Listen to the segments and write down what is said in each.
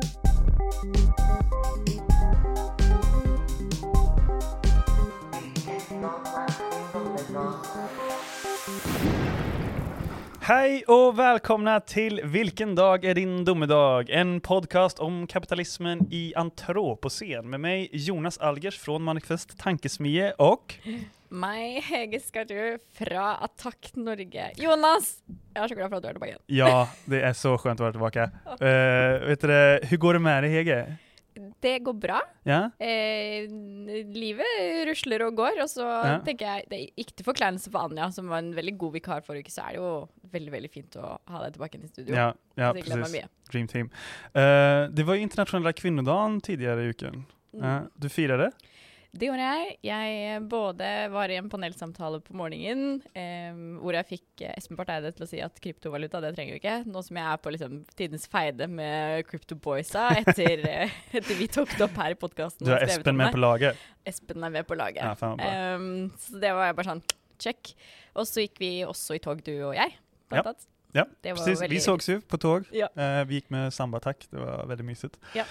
Thank you. Hej och välkomna till Vilken dag är din domedag? En podcast om kapitalismen i antropocen med mig Jonas Algers från Manifest Tankesmie och Hege Skardu fra Attack Norge. Jonas! Jag är så glad för att du är tillbaka. ja, det är så skönt att vara tillbaka. Uh, vet du, hur går det med dig Hege? Det går bra. Ja? Eh, livet rusler og går, og så Ja. tenker jeg det er Ikke til forkleinelse for Anja, som var en veldig god vikar forrige uke, så er det jo veldig veldig fint å ha deg tilbake til studio. Ja, ja precis. Dream team. Uh, det var internationella kvinnodagen tidigare i veckan. Mm. Uh, du firade? Det gjorde jeg. Jeg både var i en panelsamtale på morgenen eh, hvor jeg fikk eh, Espen Barth Eide til å si at kryptovaluta, det trenger vi ikke. Nå som jeg er på liksom, tidens feide med Crypto Boysa etter, eh, etter vi tok det opp her i podkasten. Du har Espen med på laget? Espen er med på laget. Ja, fan. Ehm, så det var jeg bare sånn check. Og så gikk vi også i tog, du og jeg. Blant Ja. annet. Ja, det var precis. Vi väldigt- sågs ju på tåg. Ja. Eh, vi gick med samba-attack, det var väldigt mysigt. Ja.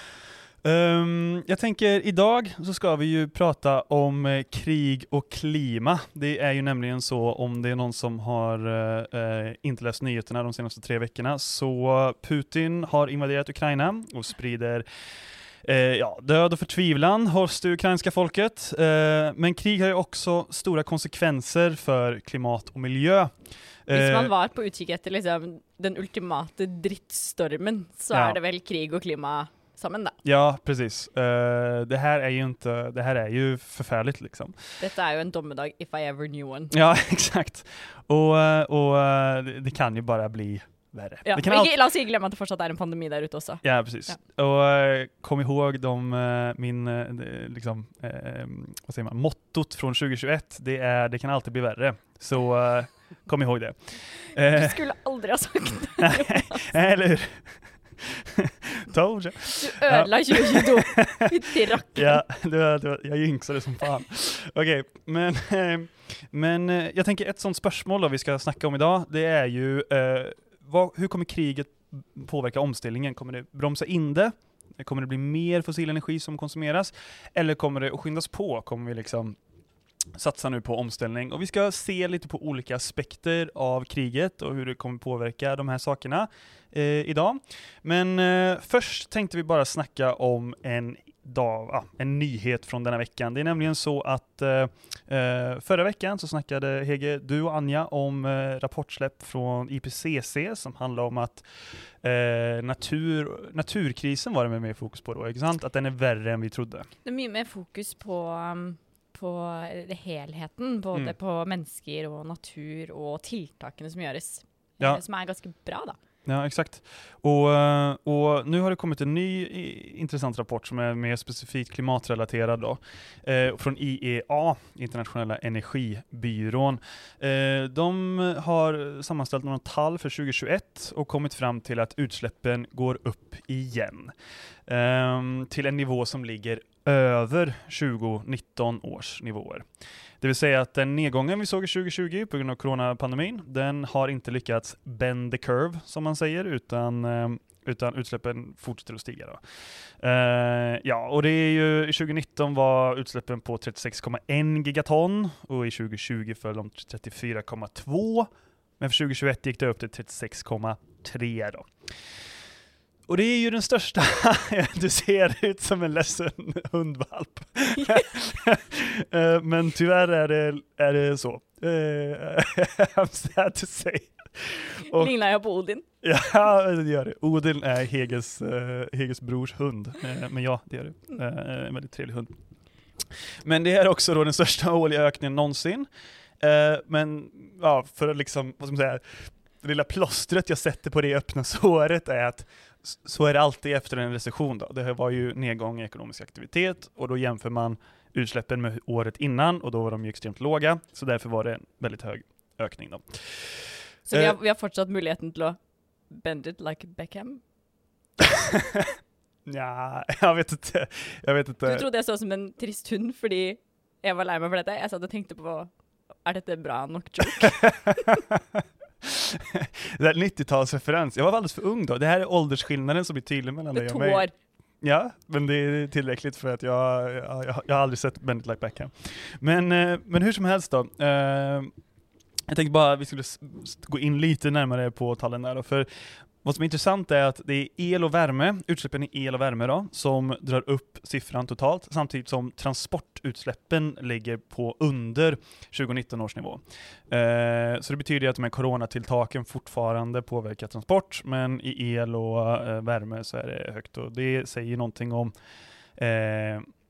Ehm, jag tänker idag så ska vi ju prata om eh, krig och klima. Det är ju nämligen så om det är någon som har eh, eh, inte läst nyheterna de senaste tre veckorna så Putin har invaderat Ukraina och sprider Eh, ja, död och förtvivlan hos det ukrainska folket. Eh, men krig har ju också stora konsekvenser för klimat och miljö. Eh, man var på utkikk etter liksom, den ultimate drittstormen, så Ja. er det vel krig og klima sammen, da. Ja, precis. Eh, det här är ju inte, det här är ju förfärligt liksom. Dette er jo en dommedag if I ever knew one. Ja, exakt. Och, eh, och eh, det, kan ju bara bli värre. Ja. Det kan ikke, la oss ikke glemme at det fortsatt er en pandemi der ute også. Ja, precis. Och eh, kom ihåg de, min, liksom, eh, vad säger man, mottot från 2021, det är det kan alltid bli värre. Så kom ihåg det. Du skulle aldri ha sagt det. nej, eller hur? Told you. Du ødela 2022. Fytti rakkeren. Ja, det var, det var, jag jinxade som fan. Okej, men, eh, men eh, jag tänker ett sånt spörsmål då vi ska snacka om idag, det är ju eh, vad, hur kommer kriget påverka omställningen? Kommer det bromsa in det? Kommer det bli mer fossil energi som konsumeras? Eller kommer det att skyndas på? Kommer vi liksom satsar nu på omställning? Och vi ska se lite på olika aspekter av kriget och hur det kommer påverka de här sakerna eh, idag. Men eh, först tänkte vi bara snacka om en dag, ah, en nyhet från denna veckan. Det är nämligen så att eh, eh förra veckan så snackade Hege, du och Anja om eh, rapportsläpp från IPCC som handlar om att eh, natur, naturkrisen var det med mer fokus på då, sant? Att den är värre än vi trodde. Det är mycket mer fokus på, um, på det helheten, både Mm. på mennesker og natur og tiltakene som gjøres. Ja. eh, Som er ganske bra, da. Ja, exakt. Och, eh, och nu har det kommit en ny intressant rapport som är mer specifikt klimatrelaterad då, eh, från IEA, Internationella energibyrån. Eh, de har sammanställt några tall för 2021 och kommit fram till att utsläppen går upp igen. eh, till en nivå som ligger över 2019 års nivåer. Det vill säga att den nedgången vi såg i 2020 på grund av coronapandemin, den har inte lyckats bend the curve som man säger, utan, Eh, utan utsläppen fortsätter att stiga. Då. Eh, ja, och det är ju, 2019 var utsläppen på 36,1 gigaton och i 2020 föll de till 34,2. Men för 2021 gick det upp till 36,3 då. Och det är ju den största, du ser ut som en ledsen hundvalp. Eh, Men tyvärr är det, är det så. Eh, I'm sad to say. Och- Ligner jeg på Odin? Ja, det gör det. Odin är Heges, eh, Heges brors hund. Men ja, det gör det. Eh, en väldigt trevlig hund. Men det är också då den största årliga ökningen någonsin. Men ja, för att liksom, vad ska man säga, det lilla plåstret jag sätter på det öppna såret är att så är det alltid efter en recession då. Det var ju nedgång i ekonomisk aktivitet och då jämför man utsläppen med året innan och då var de ju extremt låga, så därför var det en väldigt hög ökning då. Så vi Eh. har, vi har fortsatt muligheten til å bend it like Beckham. Ja, jag vet inte. Jag vet inte. Du trodde jeg så ut som en trist hund fordi jeg var lei meg for dette. Jeg satt og tenkte på er dette bra nok joke? det här 90-talsreferens. Jag var alldeles för ung då. Det här är åldersskillnaden som blir tydlig mellan dig och mig. år. Ja, men det är tillräckligt för att jag, jag, jag, har aldrig sett Bend it like Beckham. Men, eh, men hur som helst då. Eh, jag tänkte bara att vi skulle gå in lite närmare på talen där då, för vad som är intressant är att det är el och värme, utsläppen i el och värme då, som drar upp siffran totalt, samtidigt som transportutsläppen ligger på under 2019 års nivå. Eh, så det betyder att de här coronatilltaken fortfarande påverkar transport, men i el och eh, värme så är det högt och det säger någonting om eh,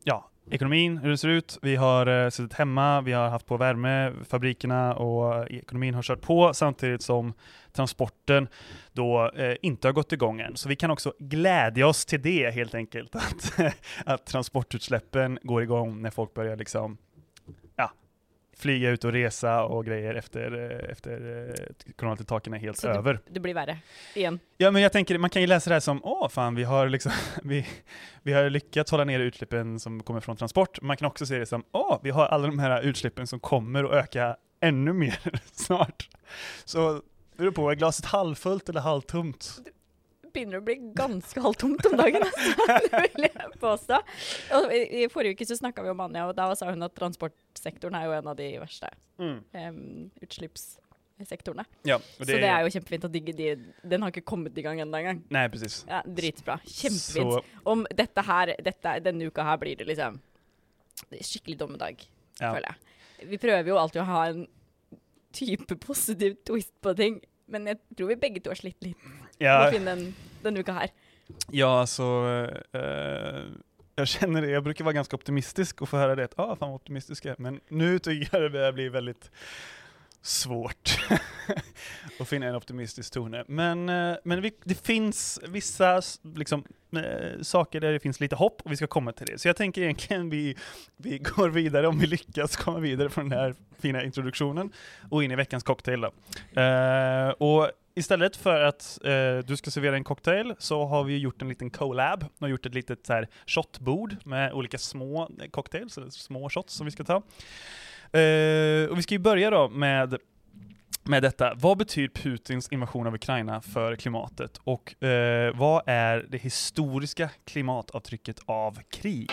ja, ekonomin, hur det ser ut. Vi har eh, suttit hemma, vi har haft på värme, fabrikerna och eh, ekonomin har kört på samtidigt som transporten då eh, inte har gått igång än. Så vi kan också glädja oss till det helt enkelt, att, att transportutsläppen går igång när folk börjar liksom, flyga ut och resa och grejer efter, eh, efter eh, coronatilltaken är helt Så det- över. Det blir värre. Igen. Ja, men jag tänker, man kan ju läsa det här som, åh fan, vi har liksom, vi, vi har lyckats hålla ner utsläppen som kommer från transport. Man kan också se det som, åh, vi har alla de här utsläppen som kommer att öka ännu mer snart. Så, det beror på, är glaset halvfullt eller halvtomt? Begynner å bli ganske halvtomt om dagen, altså. det vil jeg påstå. Og i, forrige uke så snakka vi om Anja, og da sa hun at transportsektoren er jo en av de verste um, utslippssektorene. Ja, och Så det er jo kjempefint at de, de, den har ikke kommet i gang ennå engang. Nej, precis. Ja, dritbra. Kjempefint. Så, Om dette her, dette, denne uka her blir det liksom det skikkelig dommedag, ja. føler jeg. Vi prøver jo alltid å ha en type positiv twist på ting, men jeg tror vi begge to har slitt litt Ja, finne den denne uka her. ja, så eh, jag känner det, jag brukar vara ganska optimistisk och få höra det, att ah, fan vad optimistisk jag är. Men nu tycker jag det börjar bli väldigt svårt att finna en optimistisk tone. Men, eh, men det finns vissa liksom, eh, saker där det finns lite hopp och vi ska komma till det. Så jag tänker egentligen vi, vi går vidare, om vi lyckas komma vidare från den här fina introduktionen och in i veckans cocktail. Då. Eh, och istället för att eh, du ska servera en cocktail så har vi gjort en liten collab och gjort ett litet så här, shotbord med olika små eh, cocktails, eller små shots som vi ska ta. Eh, och vi ska ju börja då med, med detta. Vad betyder Putins invasion av Ukraina för klimatet? Och eh, vad är det historiska klimatavtrycket av krig?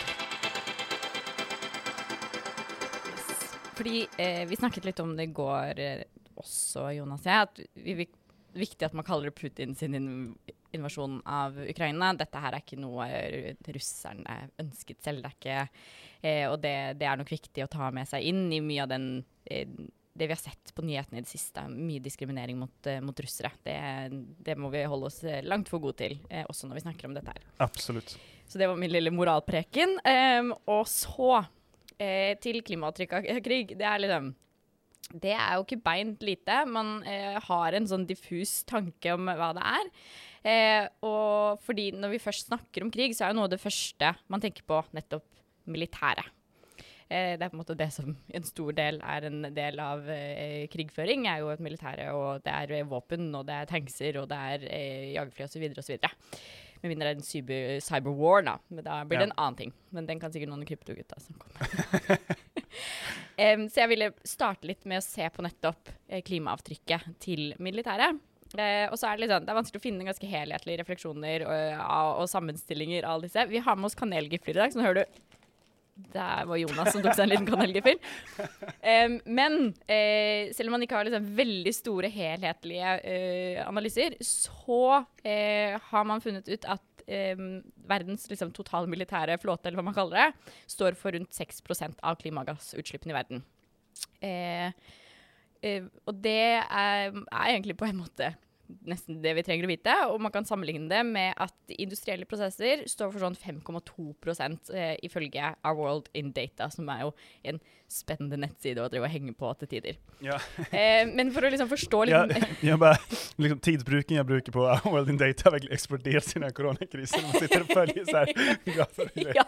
Fordi eh, vi snakket litt om det i går eh, også, Jonas og jeg, at vi, vi, viktig at man kaller det Putin sin in invasjon av Ukraina. Dette her er ikke noe eh, russerne ønsket selv. Det er ikke, eh, og det, det er nok viktig å ta med seg inn i mye av den eh, det vi har sett på nyhetene i det siste, mye diskriminering mot, eh, mot russere. Det, det må vi holde oss eh, langt for gode til, eh, også når vi snakker om dette her. Absolut. Så det var min lille moralpreken. Ehm, og så eh, til klimaavtrykk av krig. Det er liksom Det er jo ikke beint lite. Man eh, har en sånn diffus tanke om hva det er. Eh, og fordi når vi først snakker om krig, så er jo noe av det første man tenker på nettopp militæret. Eh, det er på en måte det som en stor del er en del av eh, krigføring, er jo et militære, og det er eh, våpen, og det er tankser, og det er eh, jagerfly osv. osv. Med mindre det er en cyber, cyberwar, da. Men da blir det Ja. en annen ting. Men den kan sikkert noen kryptogutta som kommer. Så jeg ville starte litt med å se på nettopp eh, klimaavtrykket til militæret. Eh, og så er det litt sånn, det er vanskelig å finne ganske helhetlige refleksjoner og, av- og sammenstillinger av disse. Vi har med oss kanelgifler i dag, så nå hører du Der var Jonas som tok seg en liten kanelgiffel. Um, men även selv om man ikke har liksom veldig store helhetlige uh, analyser, så eh, har man funnet ut at eh, verdens liksom, totalmilitære flåte, eller hva man kaller det, står for rundt 6% av klimagassutslippene i verden. Eh, eh, og det er, er egentlig på en måte nesten det vi trenger å vite. Og man kan sammenligne det med at industrielle prosesser står for sånn 5,2% eh, ifølge Our World in Data, som er jo en spennende nettside å drive og henge på til tider. Ja. Eh, men for å liksom forstå litt jag bara, liksom, tidsbruken jag brukar på World in Data har verkligen exploderat i den här coronakrisen. Man sitter så här. grafer. ja.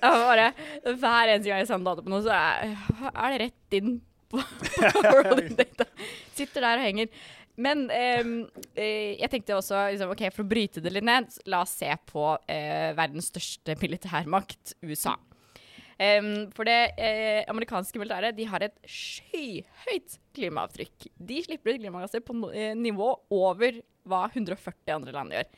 ja, bare Hver eneste gang jeg sender data på noe, så er, er det rett inn på World in Data. Sitter der og henger. Men ehm, eh, jeg tenkte også, liksom, ok, for å bryte det litt ned, la oss se på eh, verdens største militærmakt, USA. Em, for det eh, amerikanske militæret de har et skyhøyt klimaavtrykk. De slipper ut klimagasser på no eh, nivå over hva 140 andre land gjør.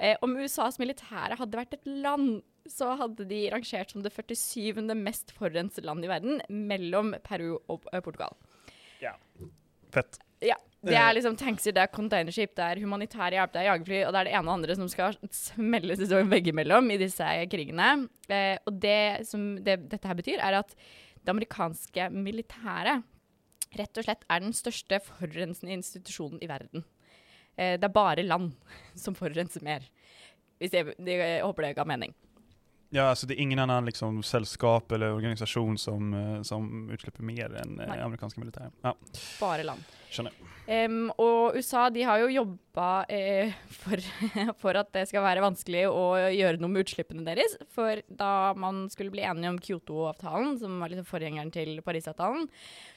Eh, om USAs militære hadde vært et land, så hadde de rangert som det 47. mest forurensede land i verden, mellom Peru og eh, Portugal. Fett. Ja. Det er liksom tankser, det er containerskip, det er humanitær hjelp, det er jagerfly, og det er det ene og andre som skal smelles veggimellom i disse krigene. Eh, og det som det, dette her betyr, er at det amerikanske militæret rett og slett er den største forurensende institusjonen i verden. Eh, det er bare land som forurenser mer. Hvis jeg, det, jeg håper det ga mening. Ja, alltså det är ingen annan liksom sällskap eller organisation som, eh, som utsläpper mer än eh, Nej. amerikanska militären. Ja, Bare land. skjønner. Em, og USA de har jo jobba eh, for, for at det skal være vanskelig å gjøre noe med utslippene deres. For da man skulle bli enige om Kyoto-avtalen, som var liksom forgjengeren til Parisavtalen,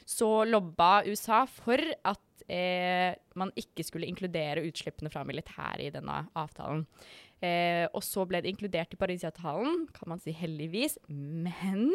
så lobba USA for at eh, man ikke skulle inkludere utslippene fra militæret i denne avtalen. Eh, og så ble det inkludert i Parisavtalen, kan man si heldigvis. Men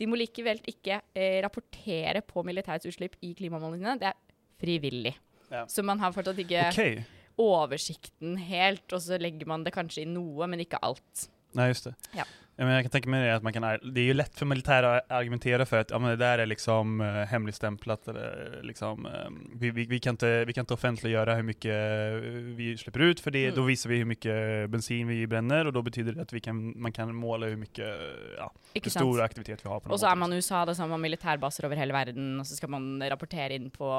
de må likevel ikke eh, rapportere på militærets utslipp i klimamålene. Det er frivillig. Ja. Så man har fortsatt ikke Okej. oversikten helt, og så legger man det kanskje i noe, men ikke alt. Nej, just det. Ja. Ja, men jag kan tänka mig det att man kan, det är ju lätt för militära att argumentera för att ja, men det där är liksom eh, hemligstämplat eller liksom, eh, vi, vi, vi, kan inte, vi kan inte offentliggöra hur mycket eh, vi släpper ut för det, Mm. då visar vi hur mycket bensin vi bränner och då betyder det att vi kan, man kan måla hur mycket, eh, ja, hur stor aktivitet vi har på Og så er man USA, det samme militærbaser over hele verden, og så skal man rapportere inn på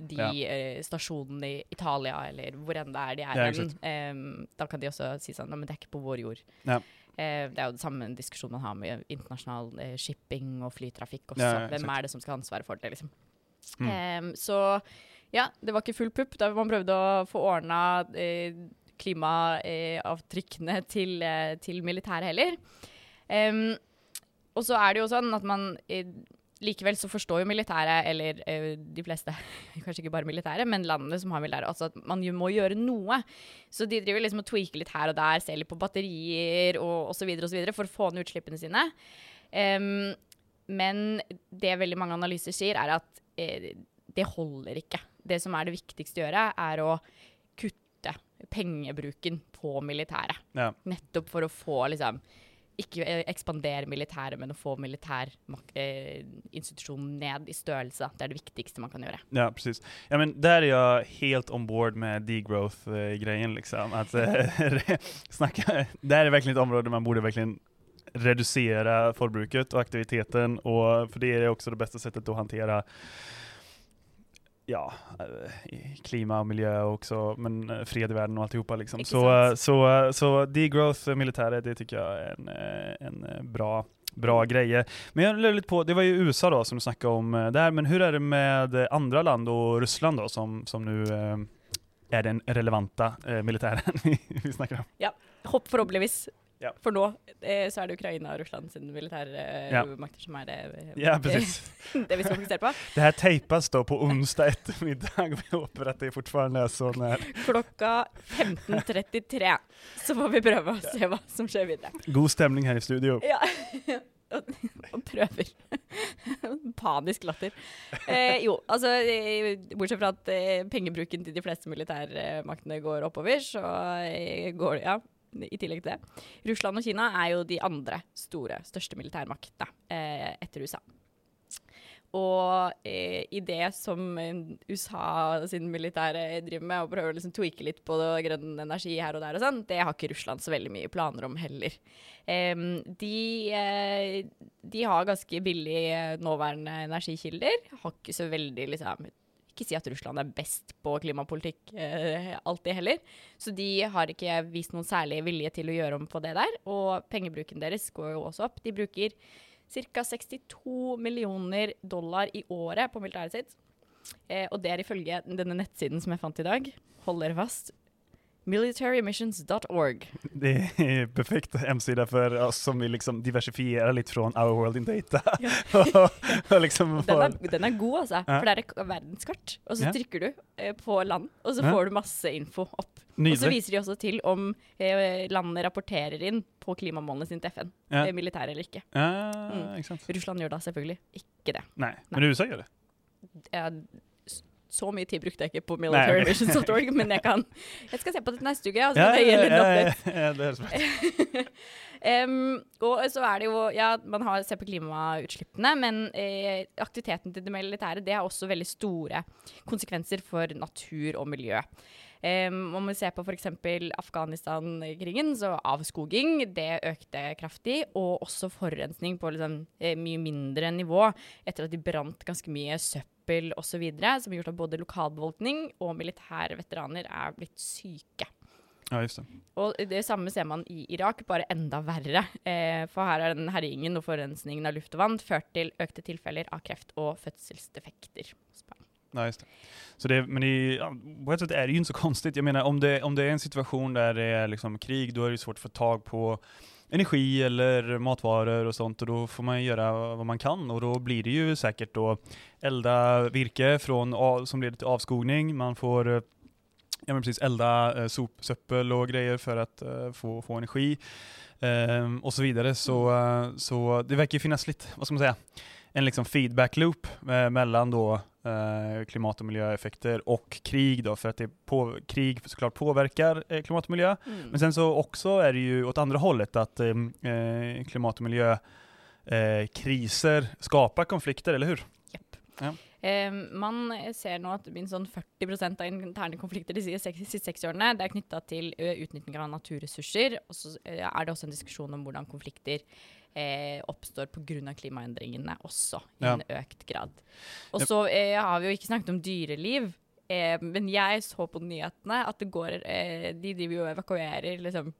de Ja. eh, stasjonene i Italia, eller enn det er de er. Ja, exakt. Em, da kan de sånn, «Nei, men det er ikke på vår jord. Ja. Eh, det er jo det samme diskusjonen man har med internasjonal eh, shipping og flytrafikk også. Ja, ja, Hvem er det som skal ha ansvaret for det, liksom. Mm. Em, så ja, det var ikke full pupp da man prøvde å få ordna eh, klimaavtrykkene til, til militæret heller. Em, og så er det jo sånn at man Likevel så forstår jo militæret, eller eh, de fleste, kanskje ikke bare militæret, men landene som har militære, altså at man jo må gjøre noe. Så de driver liksom og tweaker litt her og der, ser litt på batterier og osv. for å få ned utslippene sine. Em, men det veldig mange analyser sier, er at eh, det holder ikke. Det som er det viktigste å gjøre, er å kutte pengebruken på militæret. Ja. Nettopp for å få liksom ikke ekspandere militæret, men å få militærinstitusjonen eh, ned i størrelse. Det er det viktigste man kan gjøre. Ja, precis. Ja, men där är jag helt on board med degrowth-grejen. Eh, liksom. Att, eh, snacka, det här är verkligen ett område man borde verkligen reducera forbruket och aktiviteten, och för det är också det bästa sättet att hantera ja, eh, klima och miljö också, men eh, fred i världen och alltihopa. Liksom. Så, eh, så, så degrowth, militäret, det tycker jag är en, en bra Bra grejer. Men jag lurar lite på, det var ju USA då som du snackade om där, men hur är det med andra land och Ryssland då som, som nu är den relevanta militären vi, snackar om? Hopp forhåpentligvis. Ja. For nå eh, så er det Ukraina og Russland sine militære eh, Ja. makter som er det, eh, Ja, precis. det vi skal fokusere på. Det här tejpas då på onsdag eftermiddag. Vi hoppas att det fortfarande är så när Klokka 15.33 så får vi prøve å se hva som skjer videre. god stämning här i studio. Ja. Og, og prøver. Panisk latter. Eh, jo, altså eh, Bortsett fra at eh, pengebruken til de fleste militærmaktene går oppover, så eh, går det Ja, i tillegg til det. Russland og Kina er jo de andre store, største militærmaktene eh, etter USA. Og eh, i det som eh, USA sin militære driver med, og prøver å liksom tweake litt på det, grønn energi her og der og sånn, det har ikke Russland så veldig mye planer om heller. Eh, de, eh, de har ganske billige eh, nåværende energikilder. Har ikke så veldig liksom Ikke si at Russland er best på klimapolitikk eh, alltid heller. Så de har ikke vist noen særlig vilje til å gjøre om på det der. Og pengebruken deres går jo også opp. De bruker ca. 62 millioner dollar i året på militæret sitt. Eh, og det er ifølge denne nettsiden som jeg fant i dag, hold dere fast, Militarymissions.org. Det är perfekt hemsida för oss som vill liksom diversifiera lite från our world in data. Ja. och, och liksom Den få- er, den er god, altså. Ja. For det et verdenskart, og så Ja. trykker du eh, på land, og så Ja. får du masse info opp. Og så Nydelig. viser de også til om eh, landene rapporterer inn på klimamålene sine til FN. Ja. eh, Militære eller ikke. Ja, Mm. Russland gjør da selvfølgelig ikke det. Nej, men USA gör det. S- så mye tid brukte jeg ikke på militarymissions.org, men jeg kan Jeg skal se på det neste uke, og så kan jeg gi en liten update. ja, ja, det är så. Em, og så er det jo Ja, man har sett på klimautslippene, men eh, aktiviteten til det militære det har også veldig store konsekvenser for natur og miljø. Um, om vi ser på f.eks. Afghanistan-krigen, så avskoging det økte kraftig. Og også forurensning på liksom, eh, mye mindre nivå etter at de brant ganske mye søppel osv. Som har gjort at både lokalbefolkning og militære veteraner er blitt syke. Ja, just det. Og det samme ser man i Irak, bare enda verre. Eh, for her har den herjingen og forurensningen av luft og vann ført til økte tilfeller av kreft og fødselsdefekter. Ja, just det. Så det, men ja, på ett sätt är det ju inte så konstigt. Jag menar, om det, om det är en situation där det är liksom krig, då är det svårt att få tag på energi eller matvaror och sånt och då får man göra vad man kan och då blir det ju säkert då elda virke från, som leder till avskogning, man får eh, ja, men precis, elda eh, sopsöppel och grejer för att eh, få, få energi ehm, och så vidare. Så, eh, så det verkar ju finnas lite, vad ska man säga, en liksom feedback loop eh, mellan då eh, klimat och miljöeffekter och krig då, för att det på, krig såklart påverkar eh, klimat och miljö. Mm. Men sen så också är det ju åt andra hållet att eh, eh, klimat och miljö eh, skapar konflikter, eller hur? Eh, man ser nå at minst sånn 40 av interne konflikter de siste seks årene, det er knytta til utnytting av naturressurser. Og så er det også en diskusjon om hvordan konflikter eh, oppstår pga. klimaendringene også, i Ja. en økt grad. Og Yep. så eh, har vi jo ikke snakket om dyreliv. Eh, men jeg så på nyhetene at det går eh, De driver jo og evakuerer liksom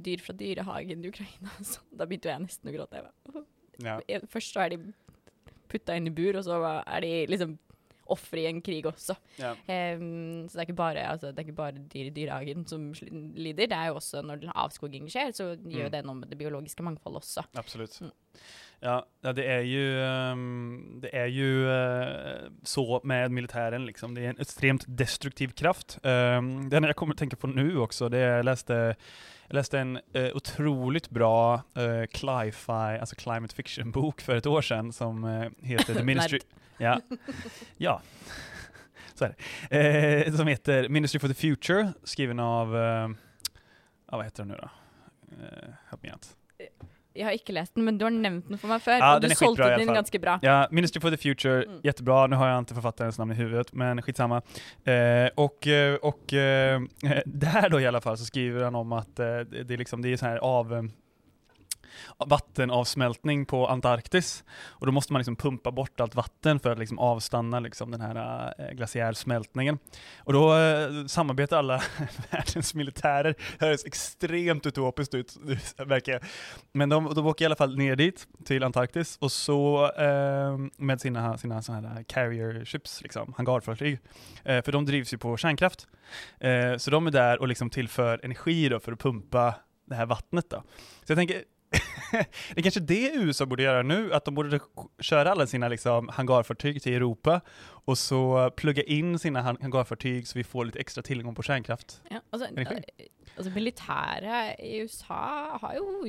dyr fra dyrehagen i Ukraina. Så da begynte jeg nesten å gråte. Jeg bare, Ja. Eh, Først så er de putta inn i bur, og så er de liksom ofre i en krig også. Ja. Em, så det er, bare, altså, det er ikke bare dyr dyrehagen som lider, det er jo også når avskoging skjer, så gjør Mm. det noe med det biologiske mangfoldet også. Absolut. Mm. Ja, ja, det är ju, ehm, det är ju eh, så med militären, liksom. det är en extremt destruktiv kraft. Um, det enda jag kommer att tänka på nu också, det är jag läste, jag läste en eh, otroligt bra uh, cli-fi, alltså climate fiction-bok för ett år sedan som eh, heter The Ministry... ja, ja. så är det. Eh, som heter Ministry for the Future, skriven av, eh, ja, vad heter den nu då? Uh, help me out. Jeg har ikke lest den, men du har nevnt den for meg før, Ja, og du alla den fall. ganske bra. Ja, Ministry for the Future, Mm. jättebra. Nu har jag inte författarens namn i huvudet, men skitsamma. Eh, och eh, och eh, där då i alla fall så skriver han om att eh, det det är liksom, det är så här av eh, vattenavsmältning på Antarktis. Och då måste man liksom pumpa bort allt vatten för att liksom avstanna liksom den här eh, glaciärsmältningen. Och då eh, samarbetar alla världens militärer. Det här extremt utopiskt ut, verkar. Men de, de åker i alla fall ner dit, till Antarktis, och så eh, med sina, sina såna här eh, carrier ships, liksom, hangarfartyg. Eh, för de drivs ju på kärnkraft. Eh, så de är där och liksom tillför energi då för att pumpa det här vattnet då. Så jag tänker, det är kanske det USA borde göra nu, att de borde köra alla sina liksom, hangarfartyg till Europa och så plugga in sina han- hangarfartyg så vi får lite extra tillgång på kärnkraft. Ja, Energi. eh, altså, militæret i USA har jo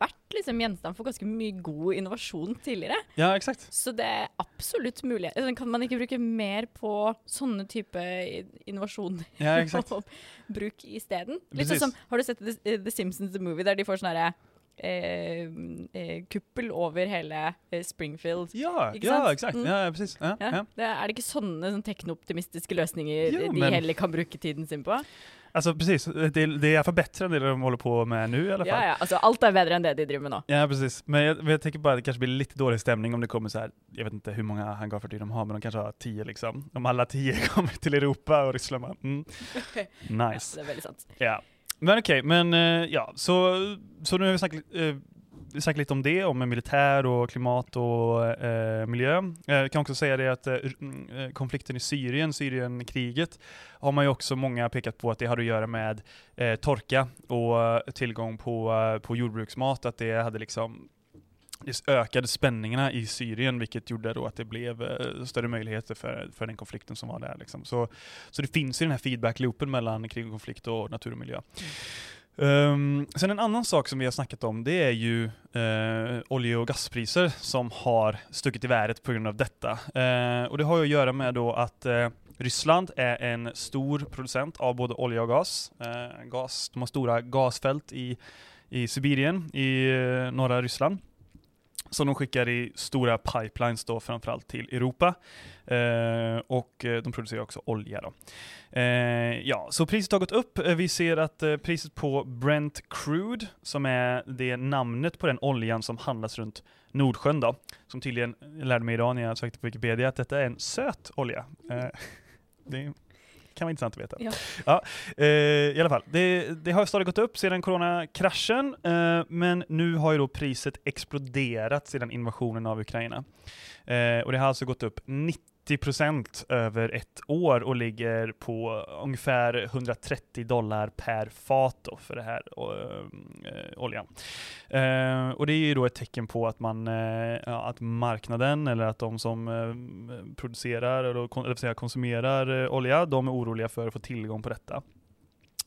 vært liksom gjenstand for ganske mye god innovasjon tidligere. Ja, exakt. Så det er absolutt mulig. Altså, Kan man ikke bruke mer på sånne type i- innovasjon Ja, exakt. og bruk isteden? Litt Precis. sånn som, har du sett The, The Simpsons The Movie, der de får sånn herre eh, eh, kuppel over hele eh, Springfield? Ja, Ikke ja exakt. Mm. Ja, precis. Ja, Ja, ja. Det, er det ikke sånne sånn teknooptimistiske løsninger de men- heller kan bruke tiden sin på? Alltså precis, det, det är i alla fall bättre än det de håller på med nu i alla fall. Ja, ja. Altså, alt er bedre enn det de driver med nå. Ja, precis. Men jag, jag tänker bara att det kanske blir lite dålig stämning om det kommer så här, jag vet inte hur många hangarfartyg de har, men de kanske har tio liksom. Om alla tio kommer till Europa och Ryssland bara, mm, Ja, nice. det er veldig sant. Ja. Men okej, men eh, ja, så, så nu har vi snackat, eh, snackat lite om det, om militär och klimat och eh, miljö. Eh, jag kan också säga det att eh, mm, eh konflikten i Syrien, Syrienkriget, har man ju också många pekat på att det hade att göra med torka och tillgång på, på jordbruksmat, att det hade liksom det ökade spänningarna i Syrien, vilket gjorde då att det blev eh, större möjligheter för, för den konflikten som var där. Liksom. Så, så det finns ju den här feedback-loopen mellan krig och konflikt och natur och miljö. Um, sen en annan sak som vi har snackat om, det är ju uh, olje och gaspriser som har stuckit i värdet på grund av detta. Uh, och det har ju att göra med då att uh, Ryssland är en stor producent av både olja och gas. gas de har stora gasfält i, i Sibirien, i norra Ryssland som de skickar i stora pipelines då framförallt till Europa. Eh, och eh, de producerar också olja då. Eh, ja, så priset har gått upp. Eh, vi ser att eh, priset på Brent Crude, som är det namnet på den oljan som handlas runt Nordsjön då, som tydligen lärde mig idag när jag sökte på Wikipedia att detta är en söt olja. Eh, det kan vara intressant att veta. Ja. ja eh, I alla fall, det, det, har stadigt gått upp sedan coronakraschen, eh, men nu har ju då priset exploderat sedan invasionen av Ukraina. Eh, och det har alltså gått upp 90 90% över ett år och ligger på ungefär 130 dollar per fat då för det här äh, oljan. Äh, och det är ju då ett tecken på att man, äh, att marknaden eller att de som producerar eller, eller säga, konsumerar olja, de är oroliga för att få tillgång på detta.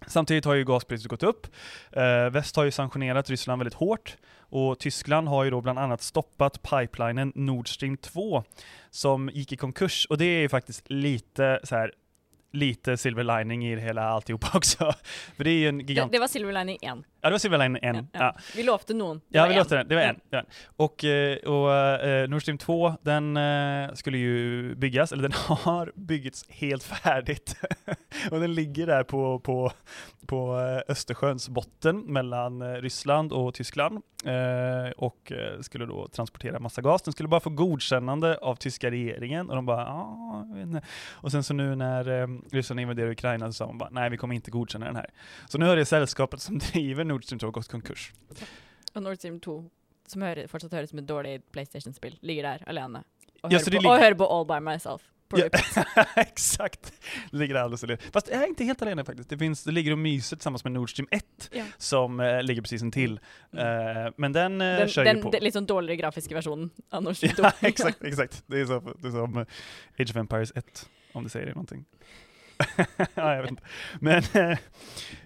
Samtidigt har ju gaspriset gått upp. Väst har ju sanktionerat Ryssland väldigt hårt och Tyskland har ju då bland annat stoppat pipelinen Nord Stream 2 som gick i konkurs. Och det är ju faktiskt lite så här lite silver lining i det hela alltihopa också. För det är ju en gigant... Det, det var silver lining en. Ja, det var silver lining en. Ja, ja. Vi lovade någon. Det ja, vi lovade den. Det var en. Ja. Och, eh, och uh, Nord Stream 2, den uh, skulle ju byggas, eller den har byggts helt färdigt. och den ligger där på, på, på Östersjöns botten mellan Ryssland och Tyskland. Och skulle då transportera massa gas. Den skulle bara få godkännande av tyska regeringen och de bara, ja, Och sen så nu när Ryssland invaderar Ukraina så sa man bara, nej vi kommer inte godkänna den här. Så nu har det sällskapet som driver Nord Stream 2 gått konkurs. Och Nord Stream 2, som hör, fortsatt hörs som ett dåligt Playstation-spel, ligger där alene. Och, ja, hör på, och hör på All By Myself. Ja, exakt, det ligger alldeles alene. Fast jag är inte helt alene faktiskt. Det, finns, det ligger och myser tillsammans med Nord Stream 1 ja. som äh, ligger precis intill. Mm. Uh, men den, uh, den kör den, ju på. Den liksom dåligare grafiska versionen av Nord Stream 2. ja, exakt, exakt. Det är, så, det är som Age of Empires 1, om det säger det någonting. ja, jag vet inte. Men eh,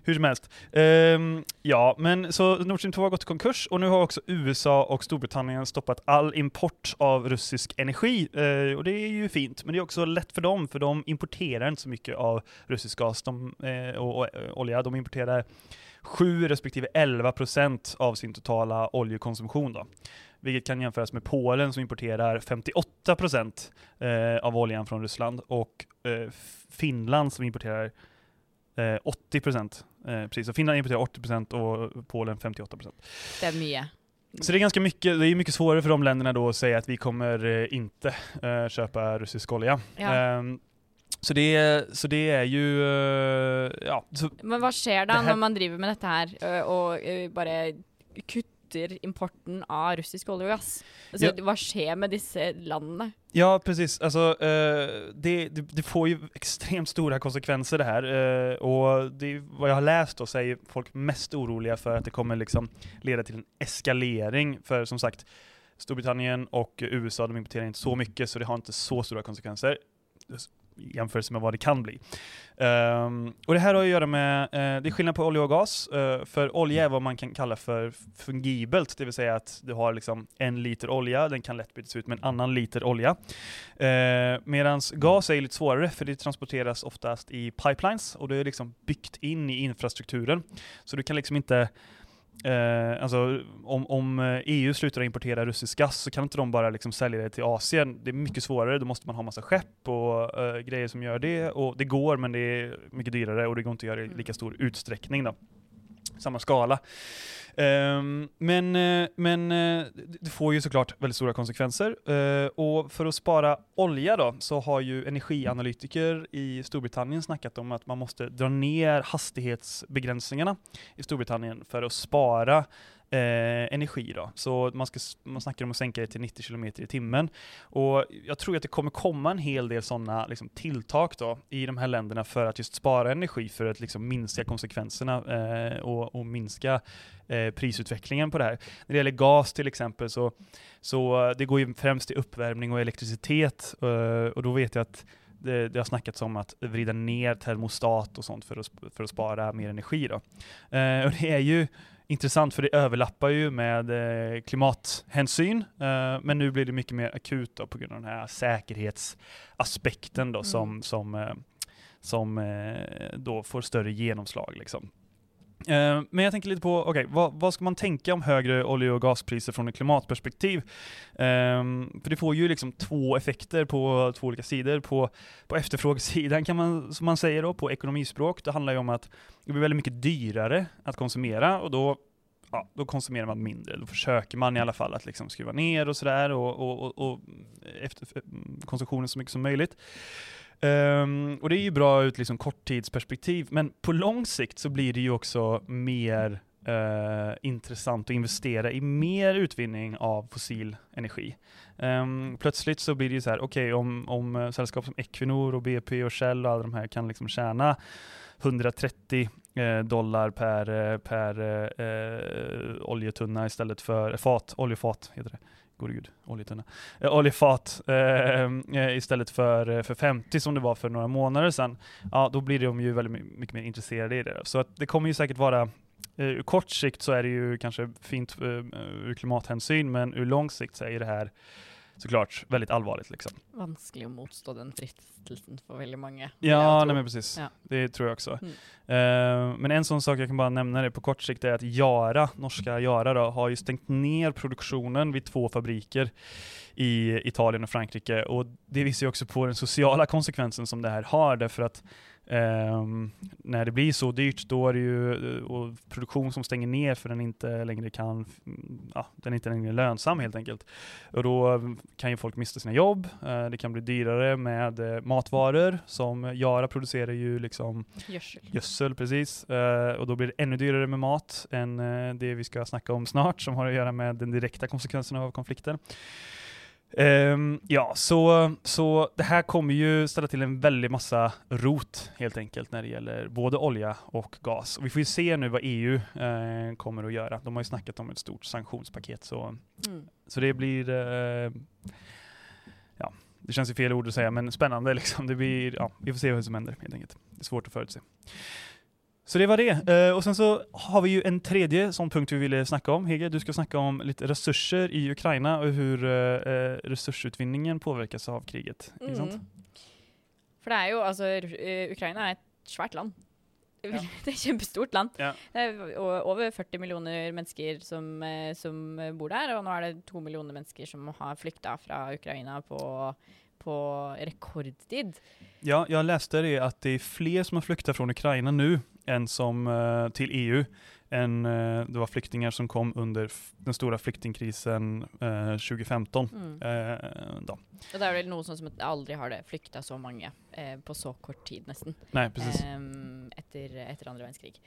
hur som helst. Um, ja, men så Nord Stream 2 har gått i konkurs och nu har också USA och Storbritannien stoppat all import av rysk energi. Uh, och det är ju fint, men det är också lätt för dem, för de importerar inte så mycket av russisk gas de, uh, och, och, och olja. De importerar 7 respektive 11 procent av sin totala oljekonsumtion. Då vilket kan jämföras med Polen som importerar 58 procent eh, av oljan från Ryssland och eh, Finland som importerar eh, 80 procent. Eh, precis, så Finland importerar 80 procent och Polen 58 procent. Det är mycket. Så det är ganska mycket, det är mycket svårare för de länderna då att säga att vi kommer inte köpa rysk olja. Ja. Ehm, så det, så det är ju, ja. Men vad sker då när man driver med detta här och bara kutt kutter importen av russisk olja och gas. Alltså, ja. Vad sker med dessa länderna? Ja, precis. Alltså, eh, det, det, får ju extremt stora konsekvenser det här. Eh, och det, vad jag har läst då så är folk mest oroliga för att det kommer liksom leda till en eskalering. För som sagt, Storbritannien och USA de importerar inte så mycket så det har inte så stora konsekvenser jämförelse med vad det kan bli. Um, och det här har att göra med, uh, det är skillnad på olja och gas, uh, för olja är vad man kan kalla för fungibelt, det vill säga att du har liksom en liter olja, den kan lätt bytas ut med en annan liter olja. Eh, uh, Medan gas är lite svårare, för det transporteras oftast i pipelines, och det är liksom byggt in i infrastrukturen. Så du kan liksom inte Eh, alltså, om, om EU eh, slutar importera russisk gas så kan inte de bara liksom sälja det till Asien. Det är mycket svårare, då måste man ha massa skepp och eh, grejer som gör det. Och det går, men det är mycket dyrare och det går inte att göra i lika mm. stor utsträckning. Då. Samma skala. Ehm, men, eh, men eh, det får ju såklart väldigt stora konsekvenser. Eh, och för att spara olja då, så har ju energianalytiker i Storbritannien snackat om att man måste dra ner hastighetsbegränsningarna i Storbritannien för att spara eh, energi då. Så man, ska, man snackar om att sänka det till 90 km i timmen. Och jag tror att det kommer komma en hel del sådana liksom, tilltag då i de här länderna för att just spara energi för att liksom, minska konsekvenserna eh, och, och, minska eh, prisutvecklingen på det här. När det gäller gas till exempel så, så det går ju främst till uppvärmning och elektricitet eh, och då vet jag att det, det har snackats om att vrida ner termostat och sånt för att, för att spara mer energi. Då. Eh, och det är ju intressant för det överlappar ju med eh, klimathänsyn, eh, men nu blir det mycket mer akut då, på grund av den här säkerhetsaspekten då, mm. som, som, eh, som då får större genomslag. Liksom. Eh, men jag tänker lite på, okay, vad, vad, ska man tänka om högre olje och gaspriser från ett klimatperspektiv? Um, för det får ju liksom två effekter på två olika sidor. På, på efterfrågesidan kan man, som man säger då, på ekonomispråk, det handlar ju om att det blir väldigt mycket dyrare att konsumera och då ja, då konsumerar man mindre. Då försöker man i alla fall att liksom skruva ner och sådär och, och, och, och efter mm, konsumtionen så mycket som möjligt. Um, och det är ju bra ut liksom korttidsperspektiv, men på lång sikt så blir det ju också mer uh, intressant att investera i mer utvinning av fossil energi. Um, plötsligt så blir det ju så här, okej okay, om, om eh, sällskap som Equinor och BP och Shell och alla de här kan liksom tjäna 130 eh, dollar per, eh, per eh, oljetunna istället för, fat, oljefat heter det gode gud, oljetunna, eh, oljefat eh, eh istället för, eh, för 50 som det var för några månader sedan, ja då blir de ju väldigt mycket mer intresserade i det. Så att det kommer ju säkert vara eh, Ur kort sikt så är det ju kanske fint eh, ur klimathänsyn, men ur lång sikt så är det här såklart väldigt allvarligt. Liksom. Vanskelig att motstå den fristelsen för väldigt många. Ja, nej men precis. Ja. Det tror jag också. Mm. Uh, men en sån sak jag kan bara nämna det på kort sikt är att Yara, norska Yara då, har ju stängt ner produktionen vid två fabriker i Italien och Frankrike. Och det visar ju också på den sociala konsekvensen som det här har, därför att Um, när det blir så dyrt, då är det ju uh, och produktion som stänger ner för den inte längre kan, ja, den är inte längre lönsam helt enkelt. Och då kan ju folk mista sina jobb, uh, det kan bli dyrare med uh, matvaror, som Jara producerar ju liksom gödsel, gödsel precis. och då blir det ännu dyrare med mat än det vi ska snacka om snart, som har att göra med den direkta konsekvenserna av konflikten. Um, ja, så, så det här kommer ju ställa till en väldig massa rot helt enkelt när det gäller både olja och gas. Och vi får ju se nu vad EU uh, kommer att göra. De har ju snackat om ett stort sanktionspaket så, mm. så det blir uh, ja, det känns ju fel ord att säga, men spännande liksom. Det blir, ja, vi får se vad som händer helt enkelt. Det är svårt att förutse. Så det var det. Uh, och sen så har vi ju en tredje sån punkt vi ville snacka om. Hege, du ska snacka om lite resurser i Ukraina och hur uh, resursutvinningen påverkas av kriget. Mm. sant? För det är ju, alltså, Ukraina är ett svärt land. Ja. Det är ett jättestort land. Ja. Det är över 40 miljoner människor som, som bor där och nu är det 2 miljoner människor som har flyktat från Ukraina på på rekordtid. Ja, jag läste det att det är fler som har flyktat från Ukraina nu än som uh, till EU. Än, uh, det var flyktingar som kom under den stora flyktingkrisen uh, 2015. Mm. då. Och det är väl något som att aldrig har det flyktat så många på så kort tid nästan. Nej, precis. Um, efter, efter andra världskrig.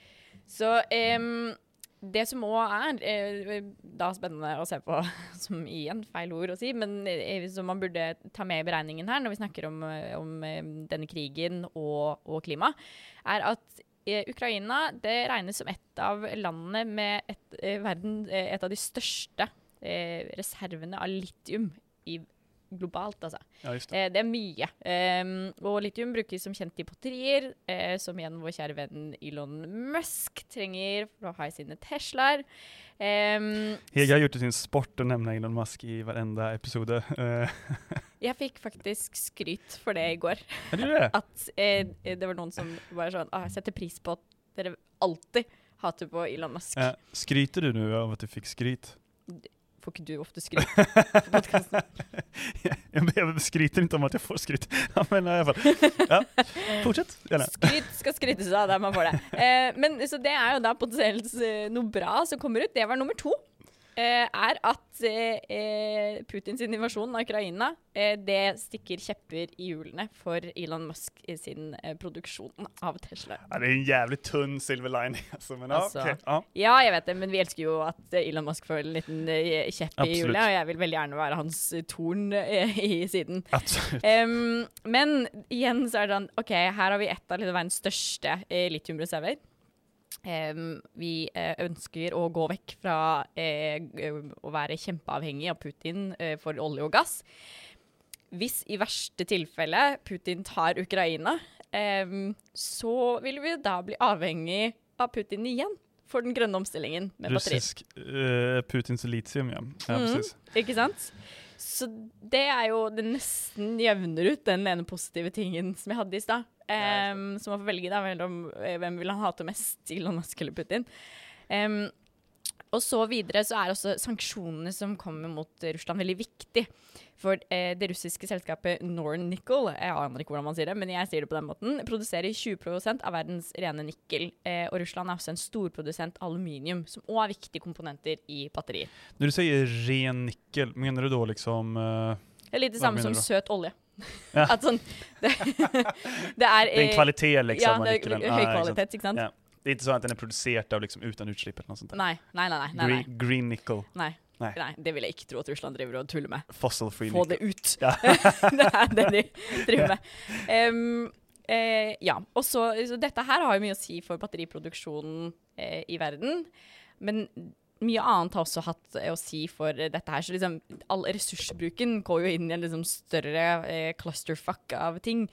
Så um, det som òg er eh, da spennende å se på, som igjen feil ord å si, men eh, som man burde ta med i beregningen her når vi snakker om, eh, om denne krigen og, og, klima, er at Ukraina det regnes som et av landene med et, verden, et av de største reservene av litium i globalt, altså. Ja, det. Eh, det. er mye. Um, og litium brukes som kjent i batterier, eh, som igjen vår kjære venn Elon Musk trenger for å ha i sine Teslaer. Um, Hege har gjort det sin sport å nevne Elon Musk i varenda episode. jeg fikk faktisk skryt for det i går. Er det det? At eh, det var noen som var sånn ah, Jeg setter pris på at dere alltid hater på Elon Musk. Eh, skryter du nå av at du fikk skryt? får inte du ofta skryt på podcasten? jag, jag skryter inte om att jag får skryt. men i alla fall. Ja, fortsätt gärna. Skryt ska skrytas av där man får det. Eh, men så det är ju då potentiellt eh, något bra som kommer ut. Det var nummer två. Eh, er at eh, eh, Putins invasjon av Ukraina det stikker kjepper i hjulene for Elon Musk i sin produksjon av Tesla. Ja, det är en jävligt tunn silver lining. Alltså, men, ja, Alltså. okej, ja. Jeg vet det, men vi elsker jo at Elon Musk får en liten kjepp i hjulet, og jeg vil veldig gjerne være hans torn i siden. Em, men igjen så er det sånn OK, her har vi et av liksom verdens største litiumreserver. Em, vi eh, ønsker å gå vekk fra g- å være kjempeavhengig av Putin eh, for olje og gass. Hvis i verste tilfelle Putin tar Ukraina, em, så vil vi da bli avhengig av Putin igjen for den grønne omstillingen med batterier. Russisk eh, Putins litium, ja. ja Mm. Ikke sant? Så det er jo Det nesten jevner ut den ene positive tingen som jeg hadde i stad. Em, så man får velge da mellom eh, hvem vil han hate mest, Elon Musk eller Putin. Em, og så videre så er også sanksjonene som kommer mot eh, Russland, veldig viktig. For eh, det russiske selskapet Nornickel, jeg aner ikke hvordan man sier det, men jeg sier det på den måten, produserer 20% av verdens rene nikkel. Eh, og Russland er også en storprodusent aluminium, som òg er viktige komponenter i batterier. När du säger ren nickel, menar du då liksom eh, lite menar som du då? Ja. Att sån, det, det är... det är en kvalitet liksom? Ja, det hög exakt. kvalitet, ikke sant? Ja. Det är inte så att den är producerad av liksom utan utsläpp eller något sånt där? Nej, nej, nej, nej, nej, Green, green nickel, nej. Nej. Nej, det vill jag inte tro att Ryssland driver och tuller med. fossil free Få nickel. det ut. Ja. det är det de driver med. Ehm, eh, ja, og så, så dette her har jo mye å si for batteriproduksjonen eh, i verden. Men mye annet har også hatt eh, å si for dette her. Så liksom, all ressursbruken går jo inn i en liksom større eh, clusterfuck av ting.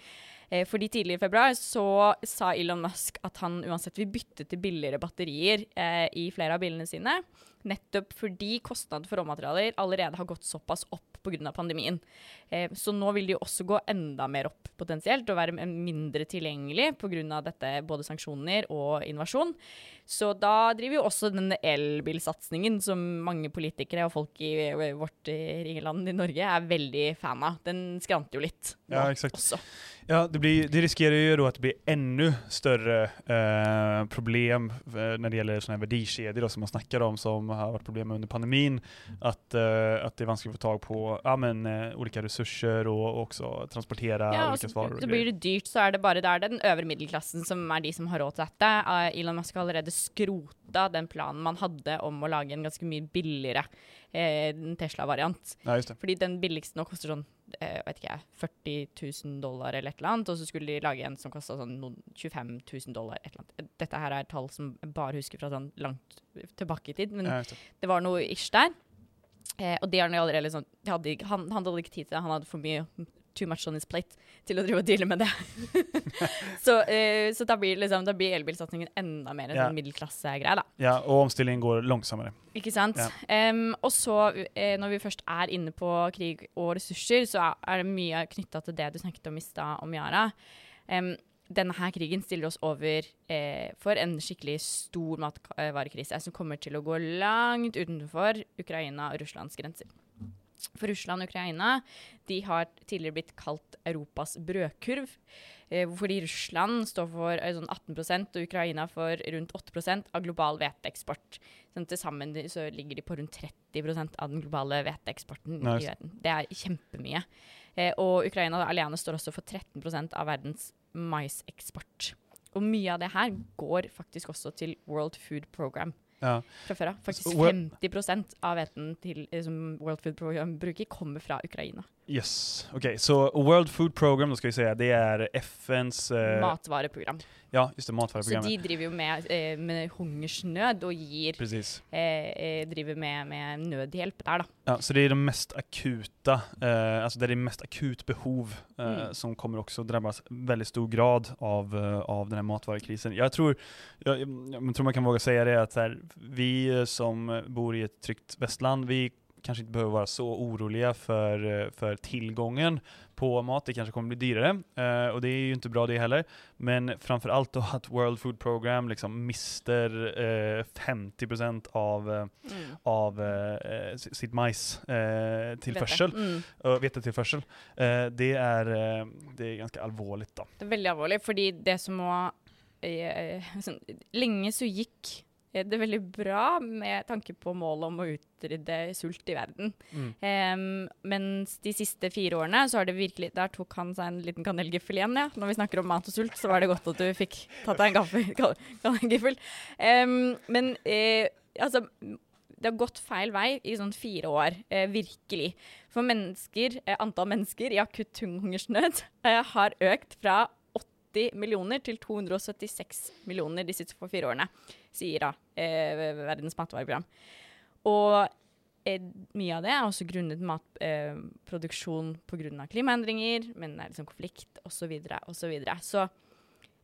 Eh, fordi tidligere i februar så sa Elon Musk at han uansett vil bytte til billigere batterier eh, i flere av bilene sine. Nettopp fordi kostnaden for råmaterialer allerede har gått såpass opp pga. pandemien. Eh, så nå vil de også gå enda mer opp potensielt, og være mindre tilgjengelig pga. dette, både sanksjoner og invasjon. Så da driver jo også denne elbilsatsingen, som mange politikere og folk i vårt ringeland i Norge er veldig fan av. Den skranter jo litt nå Ja, exakt. også. Ja, det, blir, det riskerar ju då att det blir ännu större eh, problem eh, när det gäller sådana här värdekedjor då, som man snackar om, som har varit problem under pandemin. Att, eh, att det är vanskligt att få tag på ja, men, eh, olika resurser och, och också transportera Ja, olika så, varor. så grejer. blir det dyrt, så er det bare der den øvre middelklassen som er de som har råd til dette. Eh, Elon Musk har allerede skrota den planen man hadde om å lage en ganske mye billigere eh, Tesla-variant. Ja. Fordi den billigste nå koster sånn eh, vet ikke jeg, 40 000 dollar eller et eller annet, og så skulle de lage en som kosta sånn noen 25 000 dollar. et eller annet. Dette her er tall som jeg bare husker fra sånn langt tilbake i tid, men Ja, det. det var noe ish der. Eh, og det har han allerede liksom de hadde, han, han hadde ikke tid til det, han hadde for mye too much on his plate til å drive og deale med det. så eh, så da blir, liksom, da blir elbilsatsingen enda mer en Ja. middelklassegreie, da. Ja, och omställningen går långsammare. Ikke sant? Ja. Em, og så, eh, når vi først er inne på krig og ressurser, så er- er det mye knytta til det du snakket om i stad, om Yara. Em, denne her krigen stiller oss over eh, for en skikkelig stor matvarekrise som kommer til å gå langt utenfor Ukraina og Russlands grenser. For Russland og Ukraina de har tidligere blitt kalt Europas brødkurv. Eh, fordi Russland står for eh, sånn 18 og Ukraina for rundt 8% av global hveteeksport. Sånn, Til sammen så ligger de på rundt 30% av den globale hveteeksporten Nice. i verden. Det er kjempemye. Eh, og Ukraina alene står også for 13% av verdens maiseksport. Og mye av det her går faktisk også til World Food Program Ja. fra før av. Faktisk Så- 50% av hveten til, eh, som World Food Program bruker, kommer fra Ukraina. Yes, okej. Så World Food Program, då ska vi säga, det är FNs... Eh, Matvareprogram. ja, just det, Så matvaruprogrammet. de driver jo med, eh, med hungersnød og gir Precis. eh, eh, Driver med, med nødhjelp der, da. Ja, så det är de mest akuta, eh, alltså det är mest akut behov eh, Mm. som kommer också drabbas väldigt stor grad av, av den här matvarukrisen. Jag tror, jag, jag tror man kan våga säga det att så här, vi som bor i ett tryggt västland, vi kanske inte behöver vara så oroliga för, eh, för tillgången på mat. Det kanske kommer bli dyrare eh, och det är ju inte bra det heller. Men framför allt då att World Food Program liksom mister eh, 50% av eh, Mm. av s- sitt majs tillförsel, Vet det. Mm. vetetillförsel. Det, är, det är ganska allvarligt då. Det er veldig alvorlig, fordi det som sånn, Lenge så gikk eh, det veldig bra med tanke på målet om å utrydde sult i verden. Mm. Em, mens de siste fire årene så har det virkelig Der tok han seg en liten kanelgiffel igjen, ja. Når vi snakker om mat og sult, så var det godt at du fikk tatt deg en gaffel, ka- kanelgiffel. Em, men eh, altså det har gått feil vei i sånn fire år, eh, virkelig. For mennesker, eh, antall mennesker i akutt hungersnød eh, har økt fra 80 millioner til 276 millioner de siste fire årene, sier da eh, Verdens matvareprogram. Og eh, mye av det er også grunnet matproduksjon eh, av klimaendringer, men det er liksom konflikt osv. Så, videre, og så, videre. så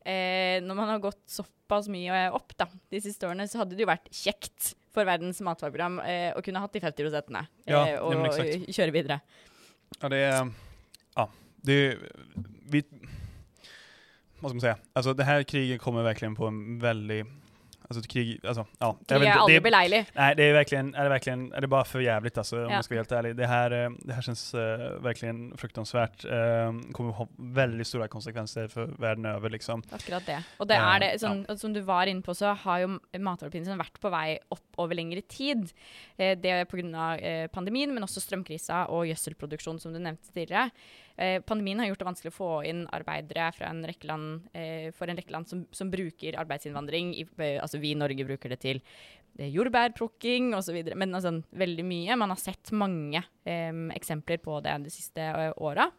eh, når man har gått såpass mye opp da, de siste årene, så hadde det jo vært kjekt for Verdens matvareprogram eh, å kunne hatt de 50 prosentene Ja, eh, og exakt. kjøre videre. Ja, det är... Ja, det... Vi, vad ska man säga? Alltså det här kriget kommer verkligen på en väldigt... Alltså ett krig, alltså ja. Krig vet er inte, aldri det, beleilig. nej, det är verkligen, är det verkligen, är det bara för jävligt alltså om Ja. jag ska vara helt ärlig. Det här, eh, det här känns eh, verkligen fruktansvärt. Eh, kommer ha väldigt stora konsekvenser för världen över liksom. Akkurat det. Og det Ja, er det, sånn, Som du var inne på, så har jo matvareprisen vært på vei opp over lengre tid. Eh, det er pga. Eh, pandemien, men også strømkrisa og gjødselproduksjon, som du nevnte tidligere. Eh, pandemien har gjort det vanskelig å få inn arbeidere fra en rekke land, eh, for en rekke land som, som bruker arbeidsinnvandring. I, eh, altså vi i Norge bruker det til eh, jordbærplukking osv. Men altså, veldig mye. Man har sett mange eh, eksempler på det de siste eh, åra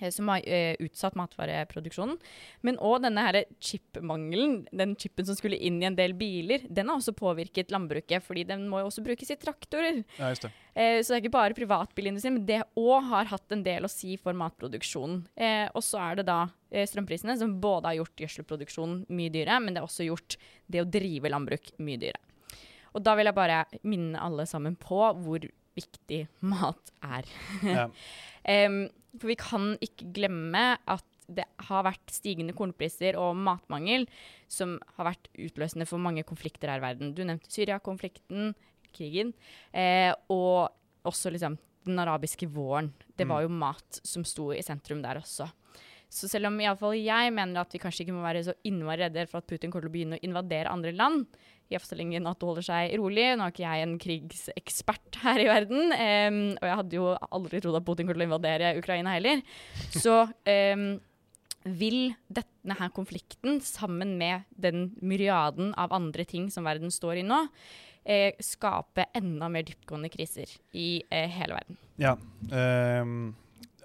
eh, Som har eh, utsatt matvareproduksjonen. Men òg denne her chipmangelen, den chipen som skulle inn i en del biler, den har også påvirket landbruket, fordi den må jo også brukes i traktorer. Ja, just det. Eh, så det er ikke bare privatbilindustrien, men det òg har hatt en del å si for matproduksjonen. Eh, og så er det da eh, strømprisene, som både har gjort gjødselproduksjonen mye dyrere, men det har også gjort det å drive landbruk mye dyrere. Og da vil jeg bare minne alle sammen på hvor viktig mat er. Ja. Em, for vi kan ikke glemme at det har vært stigende kornpriser og matmangel som har vært utløsende for mange konflikter her i verden. Du nevnte Syria-konflikten, krigen, eh, og også liksom den arabiske våren. Det var jo mat som sto i sentrum der også. Så selv om i alle fall jeg mener at vi kanskje ikke må være så innmari redde for at Putin kommer til å begynne å invadere andre land, i at det holder seg rolig. Nå er ikke jeg en krigsekspert her i verden, um, og jeg hadde jo aldri trodd at Putin kom til å invadere Ukraina heller. Så um, vil denne her konflikten, sammen med den myriaden av andre ting som verden står i nå, eh, skape enda mer dyptgående kriser i eh, hele verden. Ja, Um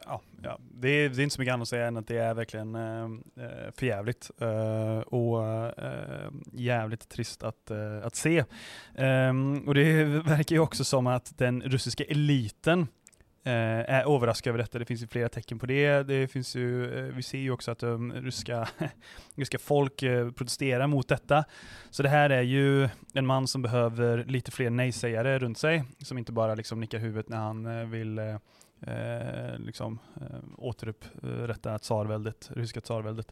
ja, ja. Det, är, det är inte så mycket annat att säga än att det är verkligen eh, eh, uh, förjävligt uh, eh, och eh, jävligt trist att, eh, att se. Ehm, och det verkar ju också som att den russiska eliten är överraskad över detta. Det finns ju flera tecken på det. det finns ju, vi ser ju också att um, ryska, ryska folk eh, protesterar mot detta. Så det här är ju en man som behöver lite fler nej-sägare runt sig, som inte bara liksom nickar huvudet när han eh, vill eh, eh, liksom, eh, återupprätta tsarväldet, ryska tsarväldet.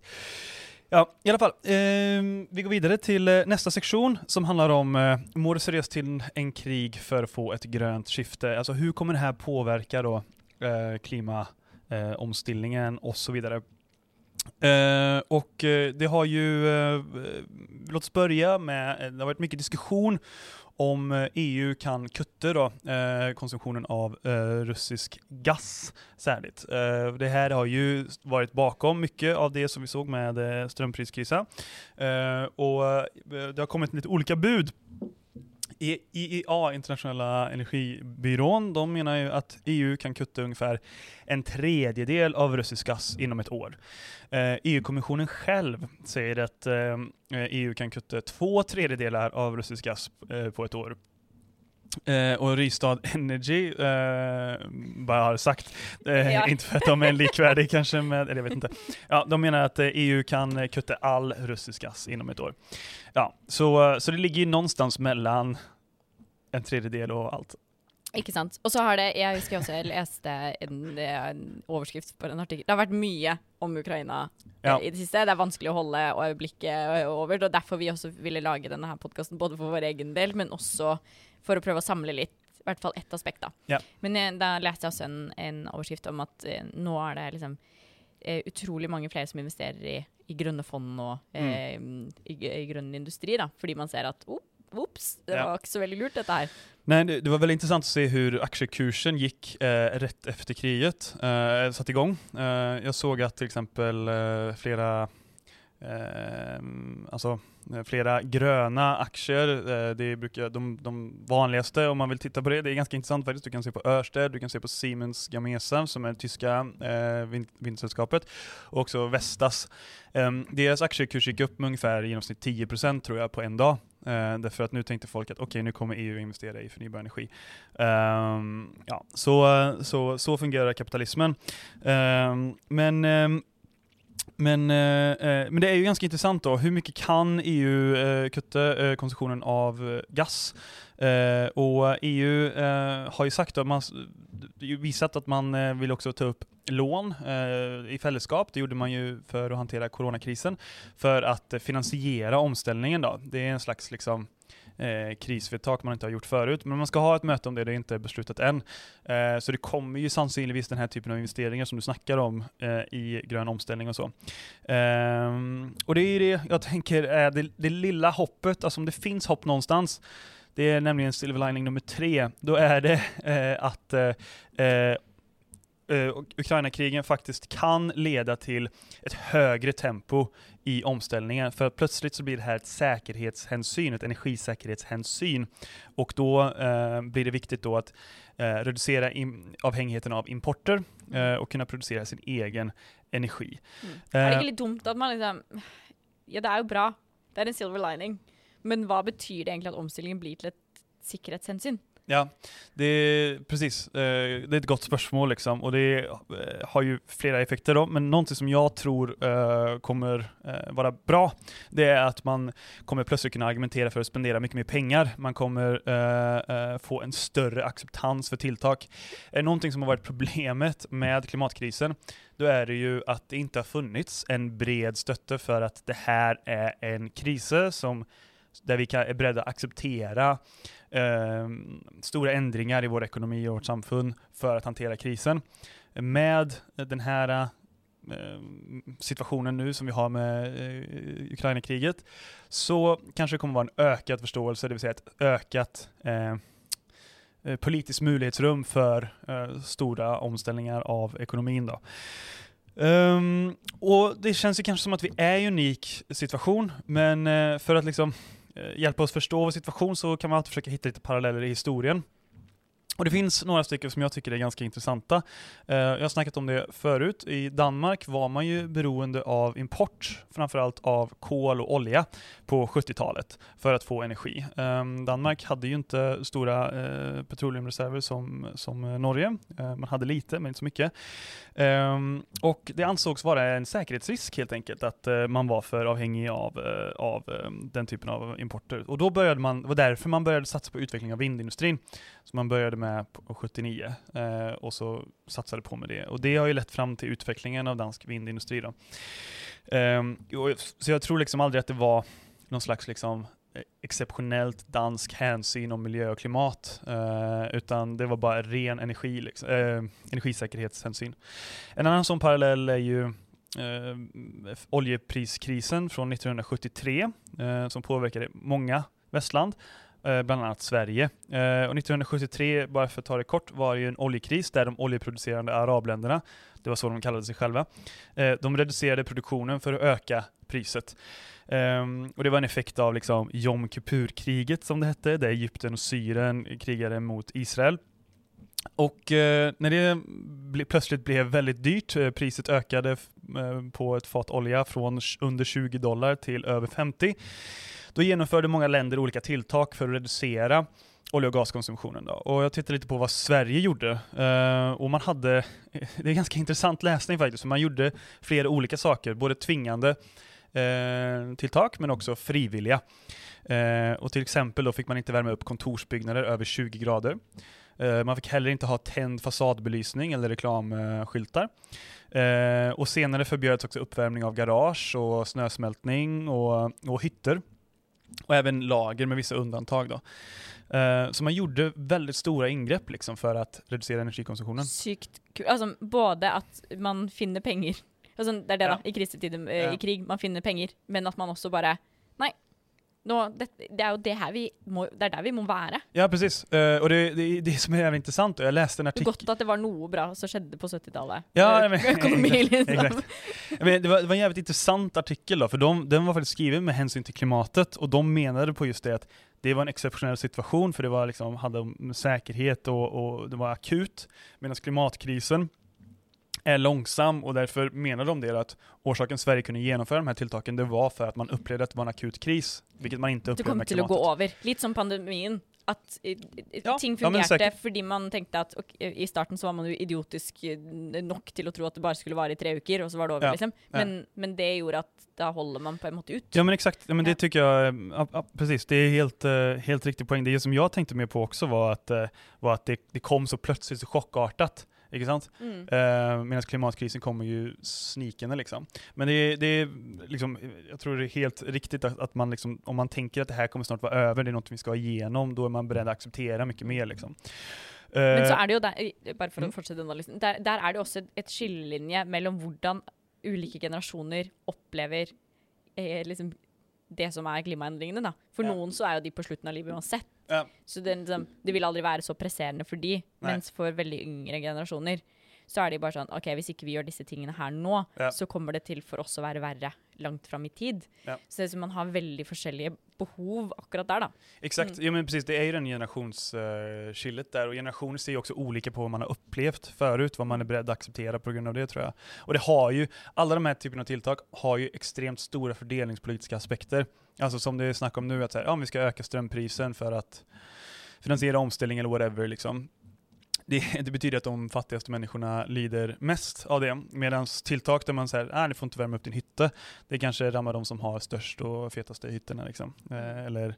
Ja, i alla fall. Eh, vi går vidare till eh, nästa sektion som handlar om eh, må res till en krig för att få ett grönt skifte. Alltså hur kommer det här påverka då eh, klimatomställningen eh, och så vidare. Eh, och eh, det har ju, eh, eh låt oss börja med, eh, det har varit mycket diskussion om eh, EU kan kutta då, eh, konsumtionen av eh, russisk gas särskilt. Eh, det här har ju varit bakom mycket av det som vi såg med eh, strömpriskrisen. Eh, och eh, det har kommit lite olika bud. IEA, Internationella energibyrån, de menar ju att EU kan kutta ungefär en tredjedel av russisk gas inom ett år. Eh, EU-kommissionen själv säger att eh, EU kan kutta två tredjedelar av russisk gas eh, på ett år. Eh, och Rystad Energy eh, bara har sagt, eh, Ja. inte för att de är likvärdiga kanske med, eller jag vet inte. Ja, de menar att eh, EU kan eh, kutta all russisk gas inom ett år. Ja, så, eh, så det ligger ju någonstans mellan en tredjedel och allt. Ikke sant. Og så har det Jeg husker også jeg leste en, en overskrift på en artikkel Det har vært mye om Ukraina Ja. i det siste. Det er vanskelig å holde øyeblikket over. Og derfor vi også ville lage denne her podkasten, både for vår egen del, men også for å prøve å samle litt. I hvert fall ett aspekt, da. Ja. Men eh, da leste jeg også en, en overskrift om at eh, nå er det liksom eh, utrolig mange flere som investerer i, i grønne fond og eh, i, i grønn industri, da. Fordi man ser at oh, Oops, det Ja. var inte så väldigt lurt detta här. Nej, det, det var väldigt intressant att se hur aktiekursen gick eh, rätt efter kriget eh, satte igång. Eh, jag såg att till exempel eh, flera Ehm, alltså, eh, alltså, flera gröna aktier, eh, det brukar, de, de vanligaste om man vill titta på det, det är ganska intressant faktiskt. Du kan se på Örsted, du kan se på Siemens Gamesa som är det tyska eh, vind, vindsällskapet och också Vestas. Eh, deras aktiekurs gick upp med ungefär i genomsnitt 10% tror jag på en dag. Eh, därför att nu tänkte folk att okej, nu kommer EU investera i förnybar energi. Ehm, ja, så, så, så fungerar kapitalismen. Ehm, men ehm, men, eh, eh, men det är ju ganska intressant då, hur mycket kan EU eh, kutta eh, konsumtionen av eh, gas? Eh, och EU eh, har ju sagt då, man, visat att man eh, vill också ta upp lån eh, i fällskap, det gjorde man ju för att hantera coronakrisen, för att eh, finansiera omställningen då. Det är en slags liksom eh, krisvedtak man inte har gjort förut. Men man ska ha ett möte om det, det är inte beslutat än. Eh, så det kommer ju sannolikt den här typen av investeringar som du snackar om eh, i grön omställning och så. Ehm, och det är det jag tänker är det, det lilla hoppet, alltså om det finns hopp någonstans, det är nämligen silver lining nummer tre. Då är det eh, att eh, eh eh, Ukraina-krigen faktiskt kan leda till ett högre tempo i omställningen. För plötsligt så blir det här ett säkerhetshänsyn, ett energisäkerhetshänsyn. Och då eh, blir det viktigt då att eh, reducera avhängigheten av importer och kunna producera sin egen energi. Mm. Det ikke litt dumt at man liksom Ja, det er jo bra, det er en silver lining, men hva betyr det egentlig at omstillingen blir til et sikkerhetshensyn? Ja, det är precis. Eh, det är ett gott spörsmål liksom och det eh, har ju flera effekter då, men någonting som jag tror eh, kommer vara bra, det är att man kommer plötsligt kunna argumentera för att spendera mycket mer pengar. Man kommer få en större acceptans för tilltag. Är någonting som har varit problemet med klimatkrisen, då är det ju att det inte har funnits en bred stötte för att det här är en kris som där vi kan, är beredda att acceptera eh, stora ändringar i vår ekonomi och vårt samfund för att hantera krisen. Med den här eh, situationen nu som vi har med eh, Ukraina-kriget så kanske det kommer vara en ökad förståelse, det vill säga ett ökat ehm, eh, politiskt möjlighetsrum för eh, stora omställningar av ekonomin. Då. Um, och det känns ju kanske som att vi är i en unik situation, men eh, för att liksom Eh, hjälpa oss förstå vår situation så kan man alltid försöka hitta lite paralleller i historien. Och det finns några stycken som jag tycker är ganska intressanta. Eh, jag har snackat om det förut. I Danmark var man ju beroende av import, framförallt av kol och olja på 70-talet för att få energi. Ehm, Danmark hade ju inte stora eh, petroleumreserver som, som Norge. Eh, man hade lite, men inte så mycket. Ehm, och det ansågs vara en säkerhetsrisk helt enkelt, att man var för avhängig av, av ehm, den typen av importer. Och då började man, det var därför man började satsa på utveckling av vindindustrin. Så man började med på 79 eh, och så satsade på med det. Och det har ju lett fram till utvecklingen av dansk vindindustri. Då. Eh, så jag tror liksom aldrig att det var någon slags liksom eh, exceptionellt dansk hänsyn om miljö och klimat, eh, utan det var bara ren energi, liksom, eh, energisäkerhetshänsyn. En annan sån parallell är ju eh, oljepriskrisen från 1973 eh, som påverkade många västland, Eh, bland annat Sverige. Eh, och 1973, bara för att ta det kort, var det ju en oljekris där de oljeproducerande arabländerna, det var så de kallade sig själva, eh, de reducerade produktionen för att öka priset. Ehm, och det var en effekt av liksom Jom Kippur-kriget som det hette, där Egypten och Syrien krigade mot Israel. Och eh, när det ble, plötsligt blev väldigt dyrt, eh, priset ökade eh, på ett fat olja från under 20 dollar till över 50, då genomförde många länder olika tilltag för att reducera olje och gaskonsumtionen. Då. Och jag tittade lite på vad Sverige gjorde. Uh, och man hade, det är ganska intressant läsning faktiskt, för man gjorde flera olika saker, både tvingande eh, uh, tilltag men också frivilliga. Uh, och till exempel då fick man inte värma upp kontorsbyggnader över 20 grader. Man fick heller inte ha tänd fasadbelysning eller reklamskyltar. Och senare förbjöds också uppvärmning av garage och snösmältning och, och hytter. Och även lager med vissa undantag. Då. Eh, så man gjorde väldigt stora ingrepp liksom för att reducera energikonsumtionen. Sykt kult. Altså, både at man finner penger altså, Det er det, Ja. I krisetider, eh, Ja. i krig. Man finner penger. Men at man bare Nei, nå, det, det er jo det her vi må, det er der vi må være. Ja, precis. Uh, och det, det, det som är jävligt intressant, och jag läste en Det er artikel... godt at det var noe bra som skjedde på 70-tallet. Ja, Eh, jag men, Økonomi, liksom. exakt. Jag men, det, var, det var en jävligt intressant artikel då, för de, den var faktiskt skriven med hänsyn till klimatet, och de menade på just det att det var en exceptionell situation, för det var liksom, hade om säkerhet och, och det var akut, medan klimatkrisen är långsam och därför menar de det att orsaken Sverige kunde genomföra de här tilltaken, det var för att man upplevde att det var en akut kris, vilket man inte Det upplevde med til å klimatet. gå over. Litt som pandemien. At eh, eh, Ja, ting ja, fungerte sikkert. fordi man tenkte at ok, i starten så var man jo idiotisk eh, nok til å tro at det bare skulle vare i tre uker, og så var det over, Ja, liksom. ja. Men, men det gjorde at da holder man på en måte ut. Ja men exakt, ja, men det Ja. tycker jag, ja, ja, precis, det är helt, eh, helt riktig poäng. Det som jag tänkte mer på också var att, eh, var att det, det kom så plötsligt, så chockartat. Ikke sant? Mm. Uh, Medan klimatkrisen kommer ju snikande liksom. Men det, är- det är liksom, jag tror det är helt riktigt att, att man liksom, om man tänker att det här kommer snart vara över, det är något vi ska igenom, då är man beredd att acceptera mycket mer liksom. Men så Eh, er det der, eh, bare for Mm. den analysen, der, der er det jo også et, et skillelinje mellom hvordan ulike generasjoner opplever eh, liksom det som er klimaendringene. Da. For Ja. noen så er jo de på slutten av livet uansett. Ja. Så det, liksom, det vil aldri være så presserende for de, Nei. mens for veldig yngre generasjoner så er de bare sånn OK, hvis ikke vi gjør disse tingene her nå, Ja. så kommer det til for oss å være verre langt fram i tid. Ja. Så det er som man har veldig forskjellige behov akkurat der, da. Exakt, Mm. ja men precis, det är ju den generationsskillet där och generationer ser ju också olika på vad man har upplevt förut, vad man är beredd att acceptera på grund av det tror jag. Och det har ju, alla de här typerna av tilltag har ju extremt stora fördelningspolitiska aspekter. Alltså som det är snack om nu, att så här, ja, vi ska öka strömprisen för att finansiera omställning eller whatever liksom. Det, det betyder att de fattigaste människorna lider mest av det, medan tilltag där man säger att ni får inte värma upp din hytte, det kanske rammar de som har störst och fetaste hytterna liksom. Eh, eller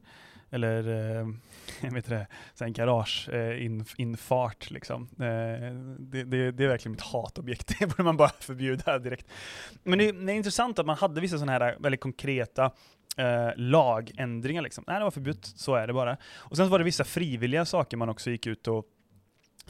eller eh, jag vet det, så en garageinfart. eh, in, liksom. Eh, det, det, det är verkligen mitt hatobjekt, det borde man bara förbjuda direkt. Men det, det är intressant att man hade vissa sådana här väldigt konkreta eh, lagändringar liksom. Nej, det var förbjudet, så är det bara. Och sen så var det vissa frivilliga saker man också gick ut och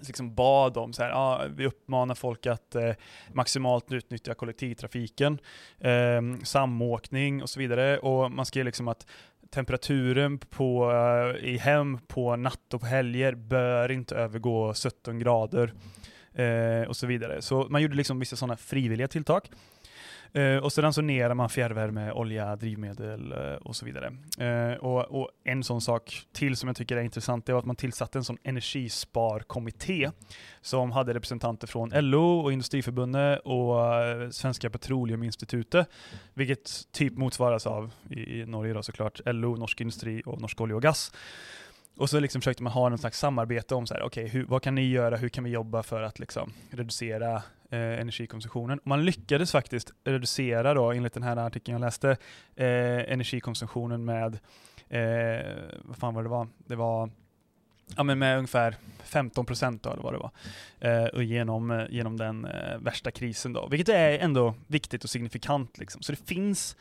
liksom bad om, så här, ah, vi uppmanar folk att eh, maximalt utnyttja kollektivtrafiken, eh, samåkning och så vidare. Och man skrev liksom att temperaturen på, eh, i hem på natt och på helger bör inte övergå 17 grader eh, och så vidare. Så man gjorde liksom vissa sådana frivilliga tilltag. Eh, och så ransonerar man fjärrvärme, olja, drivmedel eh, och så vidare. Eh, och, och en sån sak till som jag tycker är intressant, det var att man tillsatte en sån energisparkommitté som hade representanter från LO och Industriförbundet och eh, Svenska Petroleuminstitutet, vilket typ motsvaras av i, i Norge då såklart, LO, Norsk Industri och Norsk olja och Gas. Och så liksom försökte man ha någon slags samarbete om så här, okay, hur- vad kan ni göra, hur kan vi jobba för att liksom reducera eh, energikonsumtionen? Och man lyckades faktiskt reducera då, enligt den här artikeln jag läste, eh, energikonsumtionen med, eh, vad fan var det var? Det var Ja men med ungefär 15 procent eller vad det var. Eh, och genom, eh, genom den eh, värsta krisen då. Vilket är ändå viktigt och signifikant liksom. Så det finns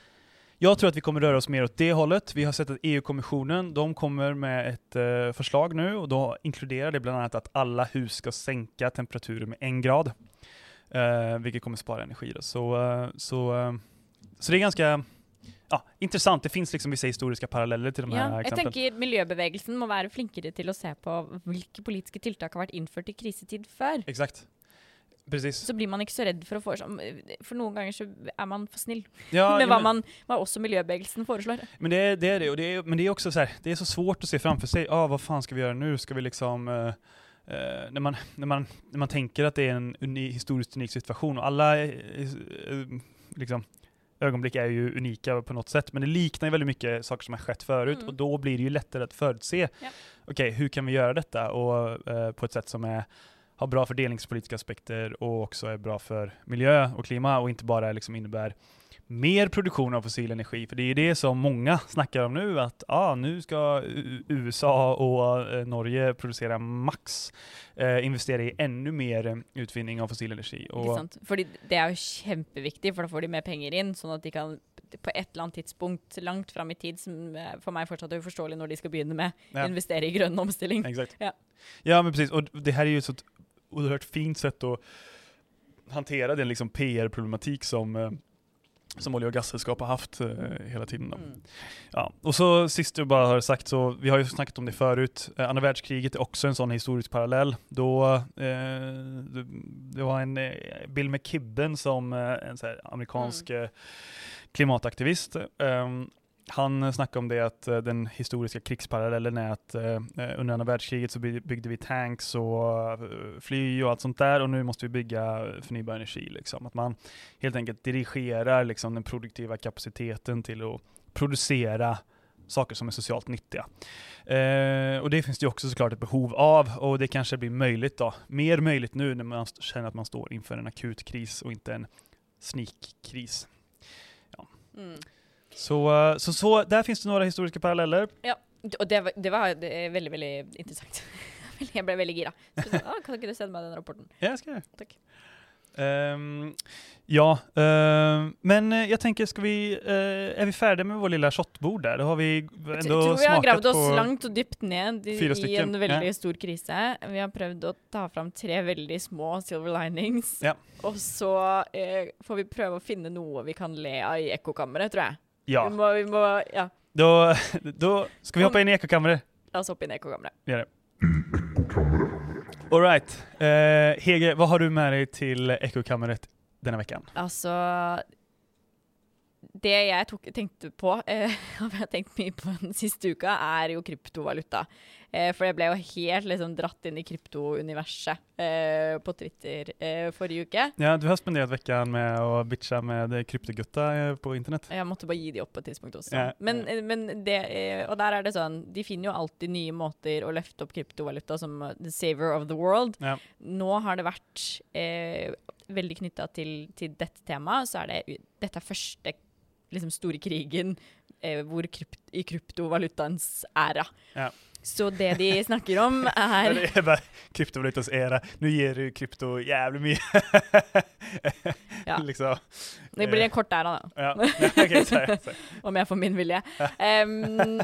jag tror att vi kommer röra oss mer åt det hållet. Vi har sett att EU-kommissionen, de kommer med ett eh, förslag nu och då inkluderar det bland annat att alla hus ska sänka temperaturen med en grad. Eh, vilket kommer spara energi då. Så, eh, så, eh, så det är ganska ja, intressant. Det finns liksom vissa historiska paralleller till de här Ja, jeg exemplen. tenker Miljøbevegelsen må være flinkere til å se på hvilke politiske tiltak har vært innført i krisetid før. Exakt. Precis. Så blir man ikke så redd for å foreslå For noen ganger så er man for snill Ja, med ja, men- man, hva også miljøbevegelsen foreslår. Men det är det, är det, och det är, men det är också så här, det är så svårt att se framför sig, ah, vad fan ska vi göra nu? Ska vi liksom, eh, eh, när, man, när, man, när man tänker att det är en uni, historiskt unik situation och alla eh, eh, liksom, ögonblick är ju unika på något sätt, men det liknar ju väldigt mycket saker som har skett förut Mm. och då blir det ju lättare att förutse, Ja. okej, hur kan vi göra detta och eh, på ett sätt som är har bra fördelningspolitiska aspekter och också är bra för miljö och klimat och inte bara liksom innebär mer produktion av fossil energi, för det är ju det som många snackar om nu, att ah, nu ska USA och eh, Norge producera max, eh, investera i ännu mer utvinning av fossil energi. Och? Fordi det er jo kjempeviktig, for da får de mer penger inn, sånn at de kan på et eller annet tidspunkt langt fram i tid, som eh, for meg fortsatt er uforståelig når de skal begynne med, ja, investere i grønn omstilling. exakt. Ja. ja, men precis, och det här är ju ett så ett oerhört fint sätt att hantera den liksom PR-problematik som, eh, som olje och gassällskap har haft eh, hela tiden. Mm. Ja. Och så sist du bara har sagt så, vi har ju snackat om det förut, eh, andra världskriget är också en sån historisk parallell. Då, eh, det, det var en eh, Bill McKibben som eh, en så här, amerikansk eh, klimataktivist han snackade om det att eh, den historiska krigsparallellen är att eh, eh, under andra världskriget så byggde vi tanks och fly och allt sånt där och nu måste vi bygga förnybar energi. Liksom. Att man helt enkelt dirigerar liksom, den produktiva kapaciteten till att producera saker som är socialt nyttiga. Eh, och det finns det ju också såklart ett behov av och det kanske blir möjligt då, mer möjligt nu när man känner att man står inför en akut kris och inte en sneak-kris. Mm. Så, eh, så, så där finns det några historiska paralleller. Och det var, det var det är väldigt, väldigt intressant. Jag blev väldigt gira. Så, kan du sända mig den rapporten? Ja, jag ska göra. Tack. Ehm, ja, ehm, men eh, jag tänker, ska vi, eh, är vi färdiga med vår lilla shotbord där? Då har vi ändå Jag tror vi har smakat gravt oss på... langt og dypt ned i, i en veldig ja. stor krise. Vi har prøvd å ta fram tre veldig små silver linings. Ja. Og så eh, får vi prøve å finne noe vi kan le av i ekkokammeret, tror jeg. Vi Ja, må, vi må, ja, då, då ska vi hoppa in i ekokammaren. la oss hoppe inn i ekkokammeret. All right. Eh, Hege, vad har du med dig till ekokammeret denna veckan? Altså Det jeg tok, tenkte på, eh, har jeg tenkt mye på den siste uka, er jo kryptovaluta. Eh, for jeg ble jo helt liksom dratt inn i kryptouniverset eh, på Twitter eh, forrige uke. Ja, du har spenderat veckan med att bitcha med kryptogutta eh, på internet. Jeg måtte bare gi de opp på et tidspunkt også. Ja, men, eh, men det, eh, og der er det sånn, de finner jo alltid nye måter å løfte opp kryptovaluta som the saver of the world. Ja. Nå har det vært veldig knytta til, til dette temaet, så er det dette er første liksom, store krigen hvor krypt, i kryptovalutaens æra. Ja. Så det de snakker om, er Det är bara kryptovalutas era. Nu ger du krypto jävligt mycket. Ja. liksom. Det blir en kort æra, da. Ja, här, så här. om jeg får min vilje. Em,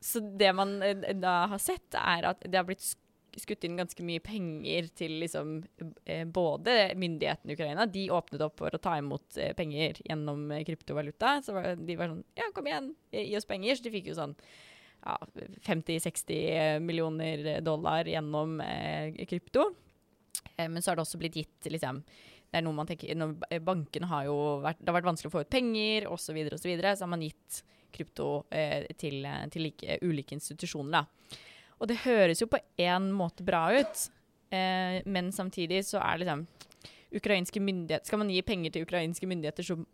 så det man eh, da har sett, er at det har blitt sk- skutt inn ganske mye penger til liksom eh, både myndighetene i Ukraina. De åpnet opp for å ta imot eh, penger gjennom eh, kryptovaluta. Så de var sånn Ja, kom igjen, eh, gi oss penger. Så de fikk jo sånn ja, 50-60 miljoner dollar genom eh, krypto. Eh, men så har det också blivit gitt liksom det är något man tänker, eh, bankerna har ju varit, det har varit vanskligt att få ut pengar och så, vidare och så, vidare. så har man gett krypto eh, till eh, like, olika institutioner. Da. Och det hörs ju på en måte bra ut, eh, men samtidigt så är det liksom ukrainska myndigheter ska man ge pengar till ukrainska myndigheter, så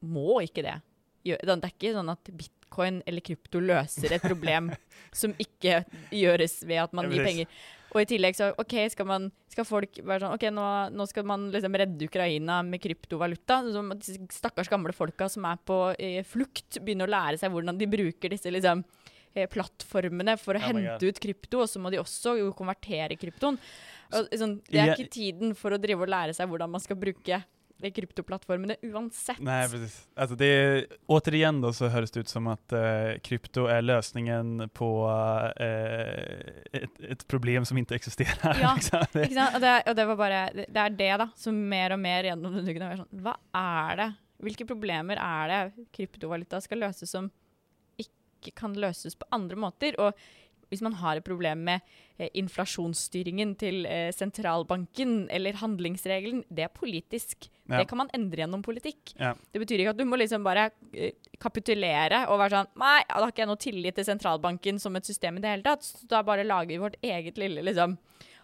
må inte det. Det är inte så att bitcoin eller krypto løser et problem som ikke gjøres ved at man gir precis. penger. Og i tillegg så, ok, skal, man, skal folk være sånn, ok, nå, nå skal man liksom redde Ukraina med kryptovaluta. Så må disse stakkars gamle folka som er på eh, flukt, begynne å lære seg hvordan de bruker disse liksom, eh, plattformene for å Oh hente ut krypto, og så må de også jo konvertere kryptoen. Og, sånn, det er Ja. ikke tiden for å drive og lære seg hvordan man skal bruke de kryptoplattformene uansett. Nej, precis. Alltså det är, återigen då så hörs det ut som att eh, krypto är lösningen på eh, ett, ett problem som inte existerar. Ja, liksom. det, sant? Og, det, og det var bare Det det er det, da, som mer og mer uken har vært sånn Hva er det? Hvilke problemer er det kryptovaluta skal løse som ikke kan løses på andre måter? Og hvis man har et problem med eh, inflasjonsstyringen til eh, sentralbanken eller handlingsregelen, det er politisk. Ja. Det kan man endre gjennom politikk. Ja. Det betyr ikke at du må liksom bare eh, kapitulere og være sånn Nei, da har ikke jeg noe tillit til sentralbanken som et system i det hele tatt. Så da bare lager vi vårt eget lille liksom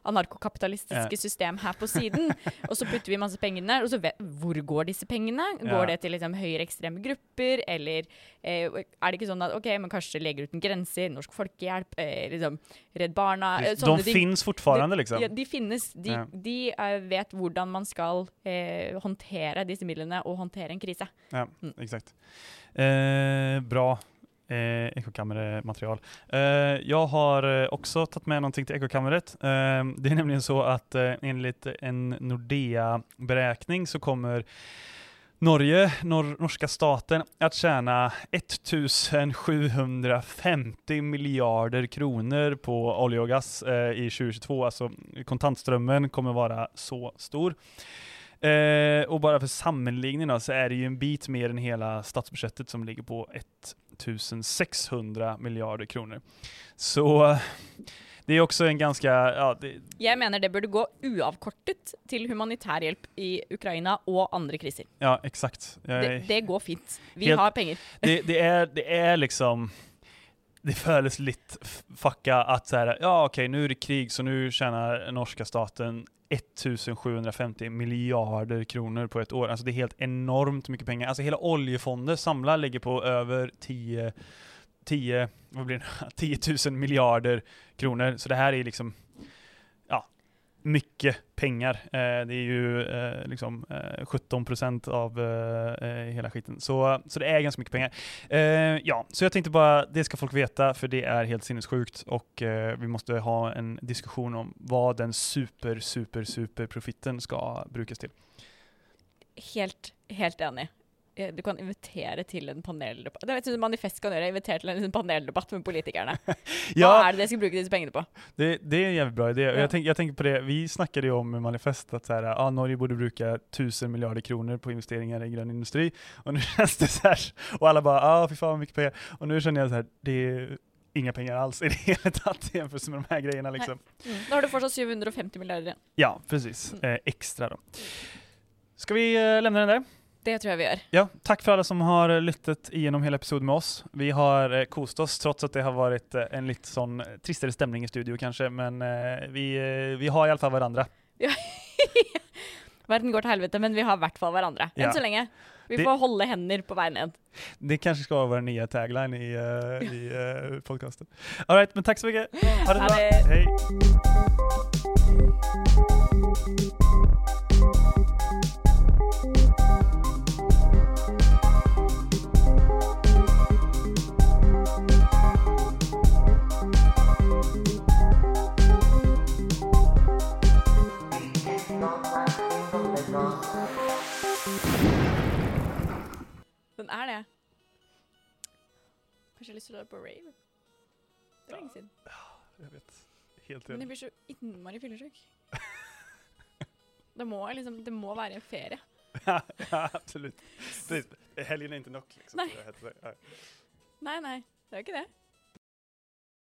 anarkokapitalistiske system her på siden. og så putter vi masse penger der. Og så vet, hvor går disse pengene? Går det til liksom høyreekstreme grupper, eller eh, er det ikke sånn at OK, men kanskje Leger uten grenser, Norsk Folkehjelp, eh, liksom Redd Barna eh, de sånne ting. finns fortfarande liksom. Ja, de finnes. De, Ja. de eh, vet hvordan man skal eh, håndtere disse midlene og håndtere en krise. Ja, Mm. exakt. Eh, bra eh, ekokammermaterial. Eh, jag har eh, också tagit med någonting till ekokammeret. Eh, det är nämligen så att eh, enligt en Nordea-beräkning så kommer Norge, nor norska staten, att tjäna 1750 miljarder kronor på olja och gas eh, i 2022. Alltså kontantströmmen kommer vara så stor. Eh, och bara för sammanligning så är det ju en bit mer än hela statsbudgetet som ligger på ett 1600 miljarder kronor. Så det är också en ganska, ja, det, Jeg mener det burde gå uavkortet til humanitær hjelp i Ukraina og andre kriser. ja exakt. Jag Det, är det går fint. Vi Helt- har penger. det, det, är, det är liksom, det kändes lite fucka att så här, ja okej nu är det krig så nu tjänar norska staten 1750 miljarder kronor på ett år. Alltså det är helt enormt mycket pengar. Alltså hela oljefonden samlar ligger på över 10, 10, vad blir det? 10 000 miljarder kronor. Så det här är liksom, mycket pengar. Eh, det är ju eh, liksom eh, 17 procent av eh, eh, hela skiten. Så, så det är ganska mycket pengar. Eh, ja, så jag tänkte bara, det ska folk veta, för det är helt sinnessjukt och eh, vi måste ha en diskussion om vad den super, super, super profiten ska brukas till. Helt, helt enig. Eh, Du kan invitere til en paneldebatt. Det vet du, Manifest kan gjøre. Invitere til en paneldebatt med politikerne. Hva Ja, er det de skal bruke disse pengene på? det, det är en jävligt bra idé. Och Ja. jag, tänk, jag tänker på det, vi snackade ju om med manifest att så här, ah, Norge borde bruka tusen miljarder kronor på investeringar i grön industri. Och nu känns det så här, och alla bara, ah, fy fan vad mycket pengar. Och nu känner jag så här, det är inga pengar alls i det hela taget jämfört med de här grejerna liksom. Mm. Da har du fortsatt 750 milliarder igjen. Ja, precis. Mm. Eh, extra då. Ska vi eh, lämna den där? Det tror jeg vi gjør. Ja, tack för alla som har eh, lyttat igenom hela episoden med oss. Vi har eh, kost oss trots att det har varit eh, en lite sån tristare stämning i studio kanske, men vi, vi har i alla fall varandra. Verden går til helvete, men vi har i hvert fall hverandre. Enn Ja. så lenge. Vi Det- får holde hender på ned. Det kanske ska vara vår nya tagline i, eh, i eh, podcasten. All right, men tack så mycket. Ha det bra. Hej. Den er det. Å dra på rave? Det er lenge siden. Jag vet. Helt Men jeg enig. blir så innmari fyllesyk. Det må, liksom, det må være en ferie. ja, absolut. Helgen är inte nog. Liksom, Nej. jag det. Ja. Nei, nei, det er jo ikke det.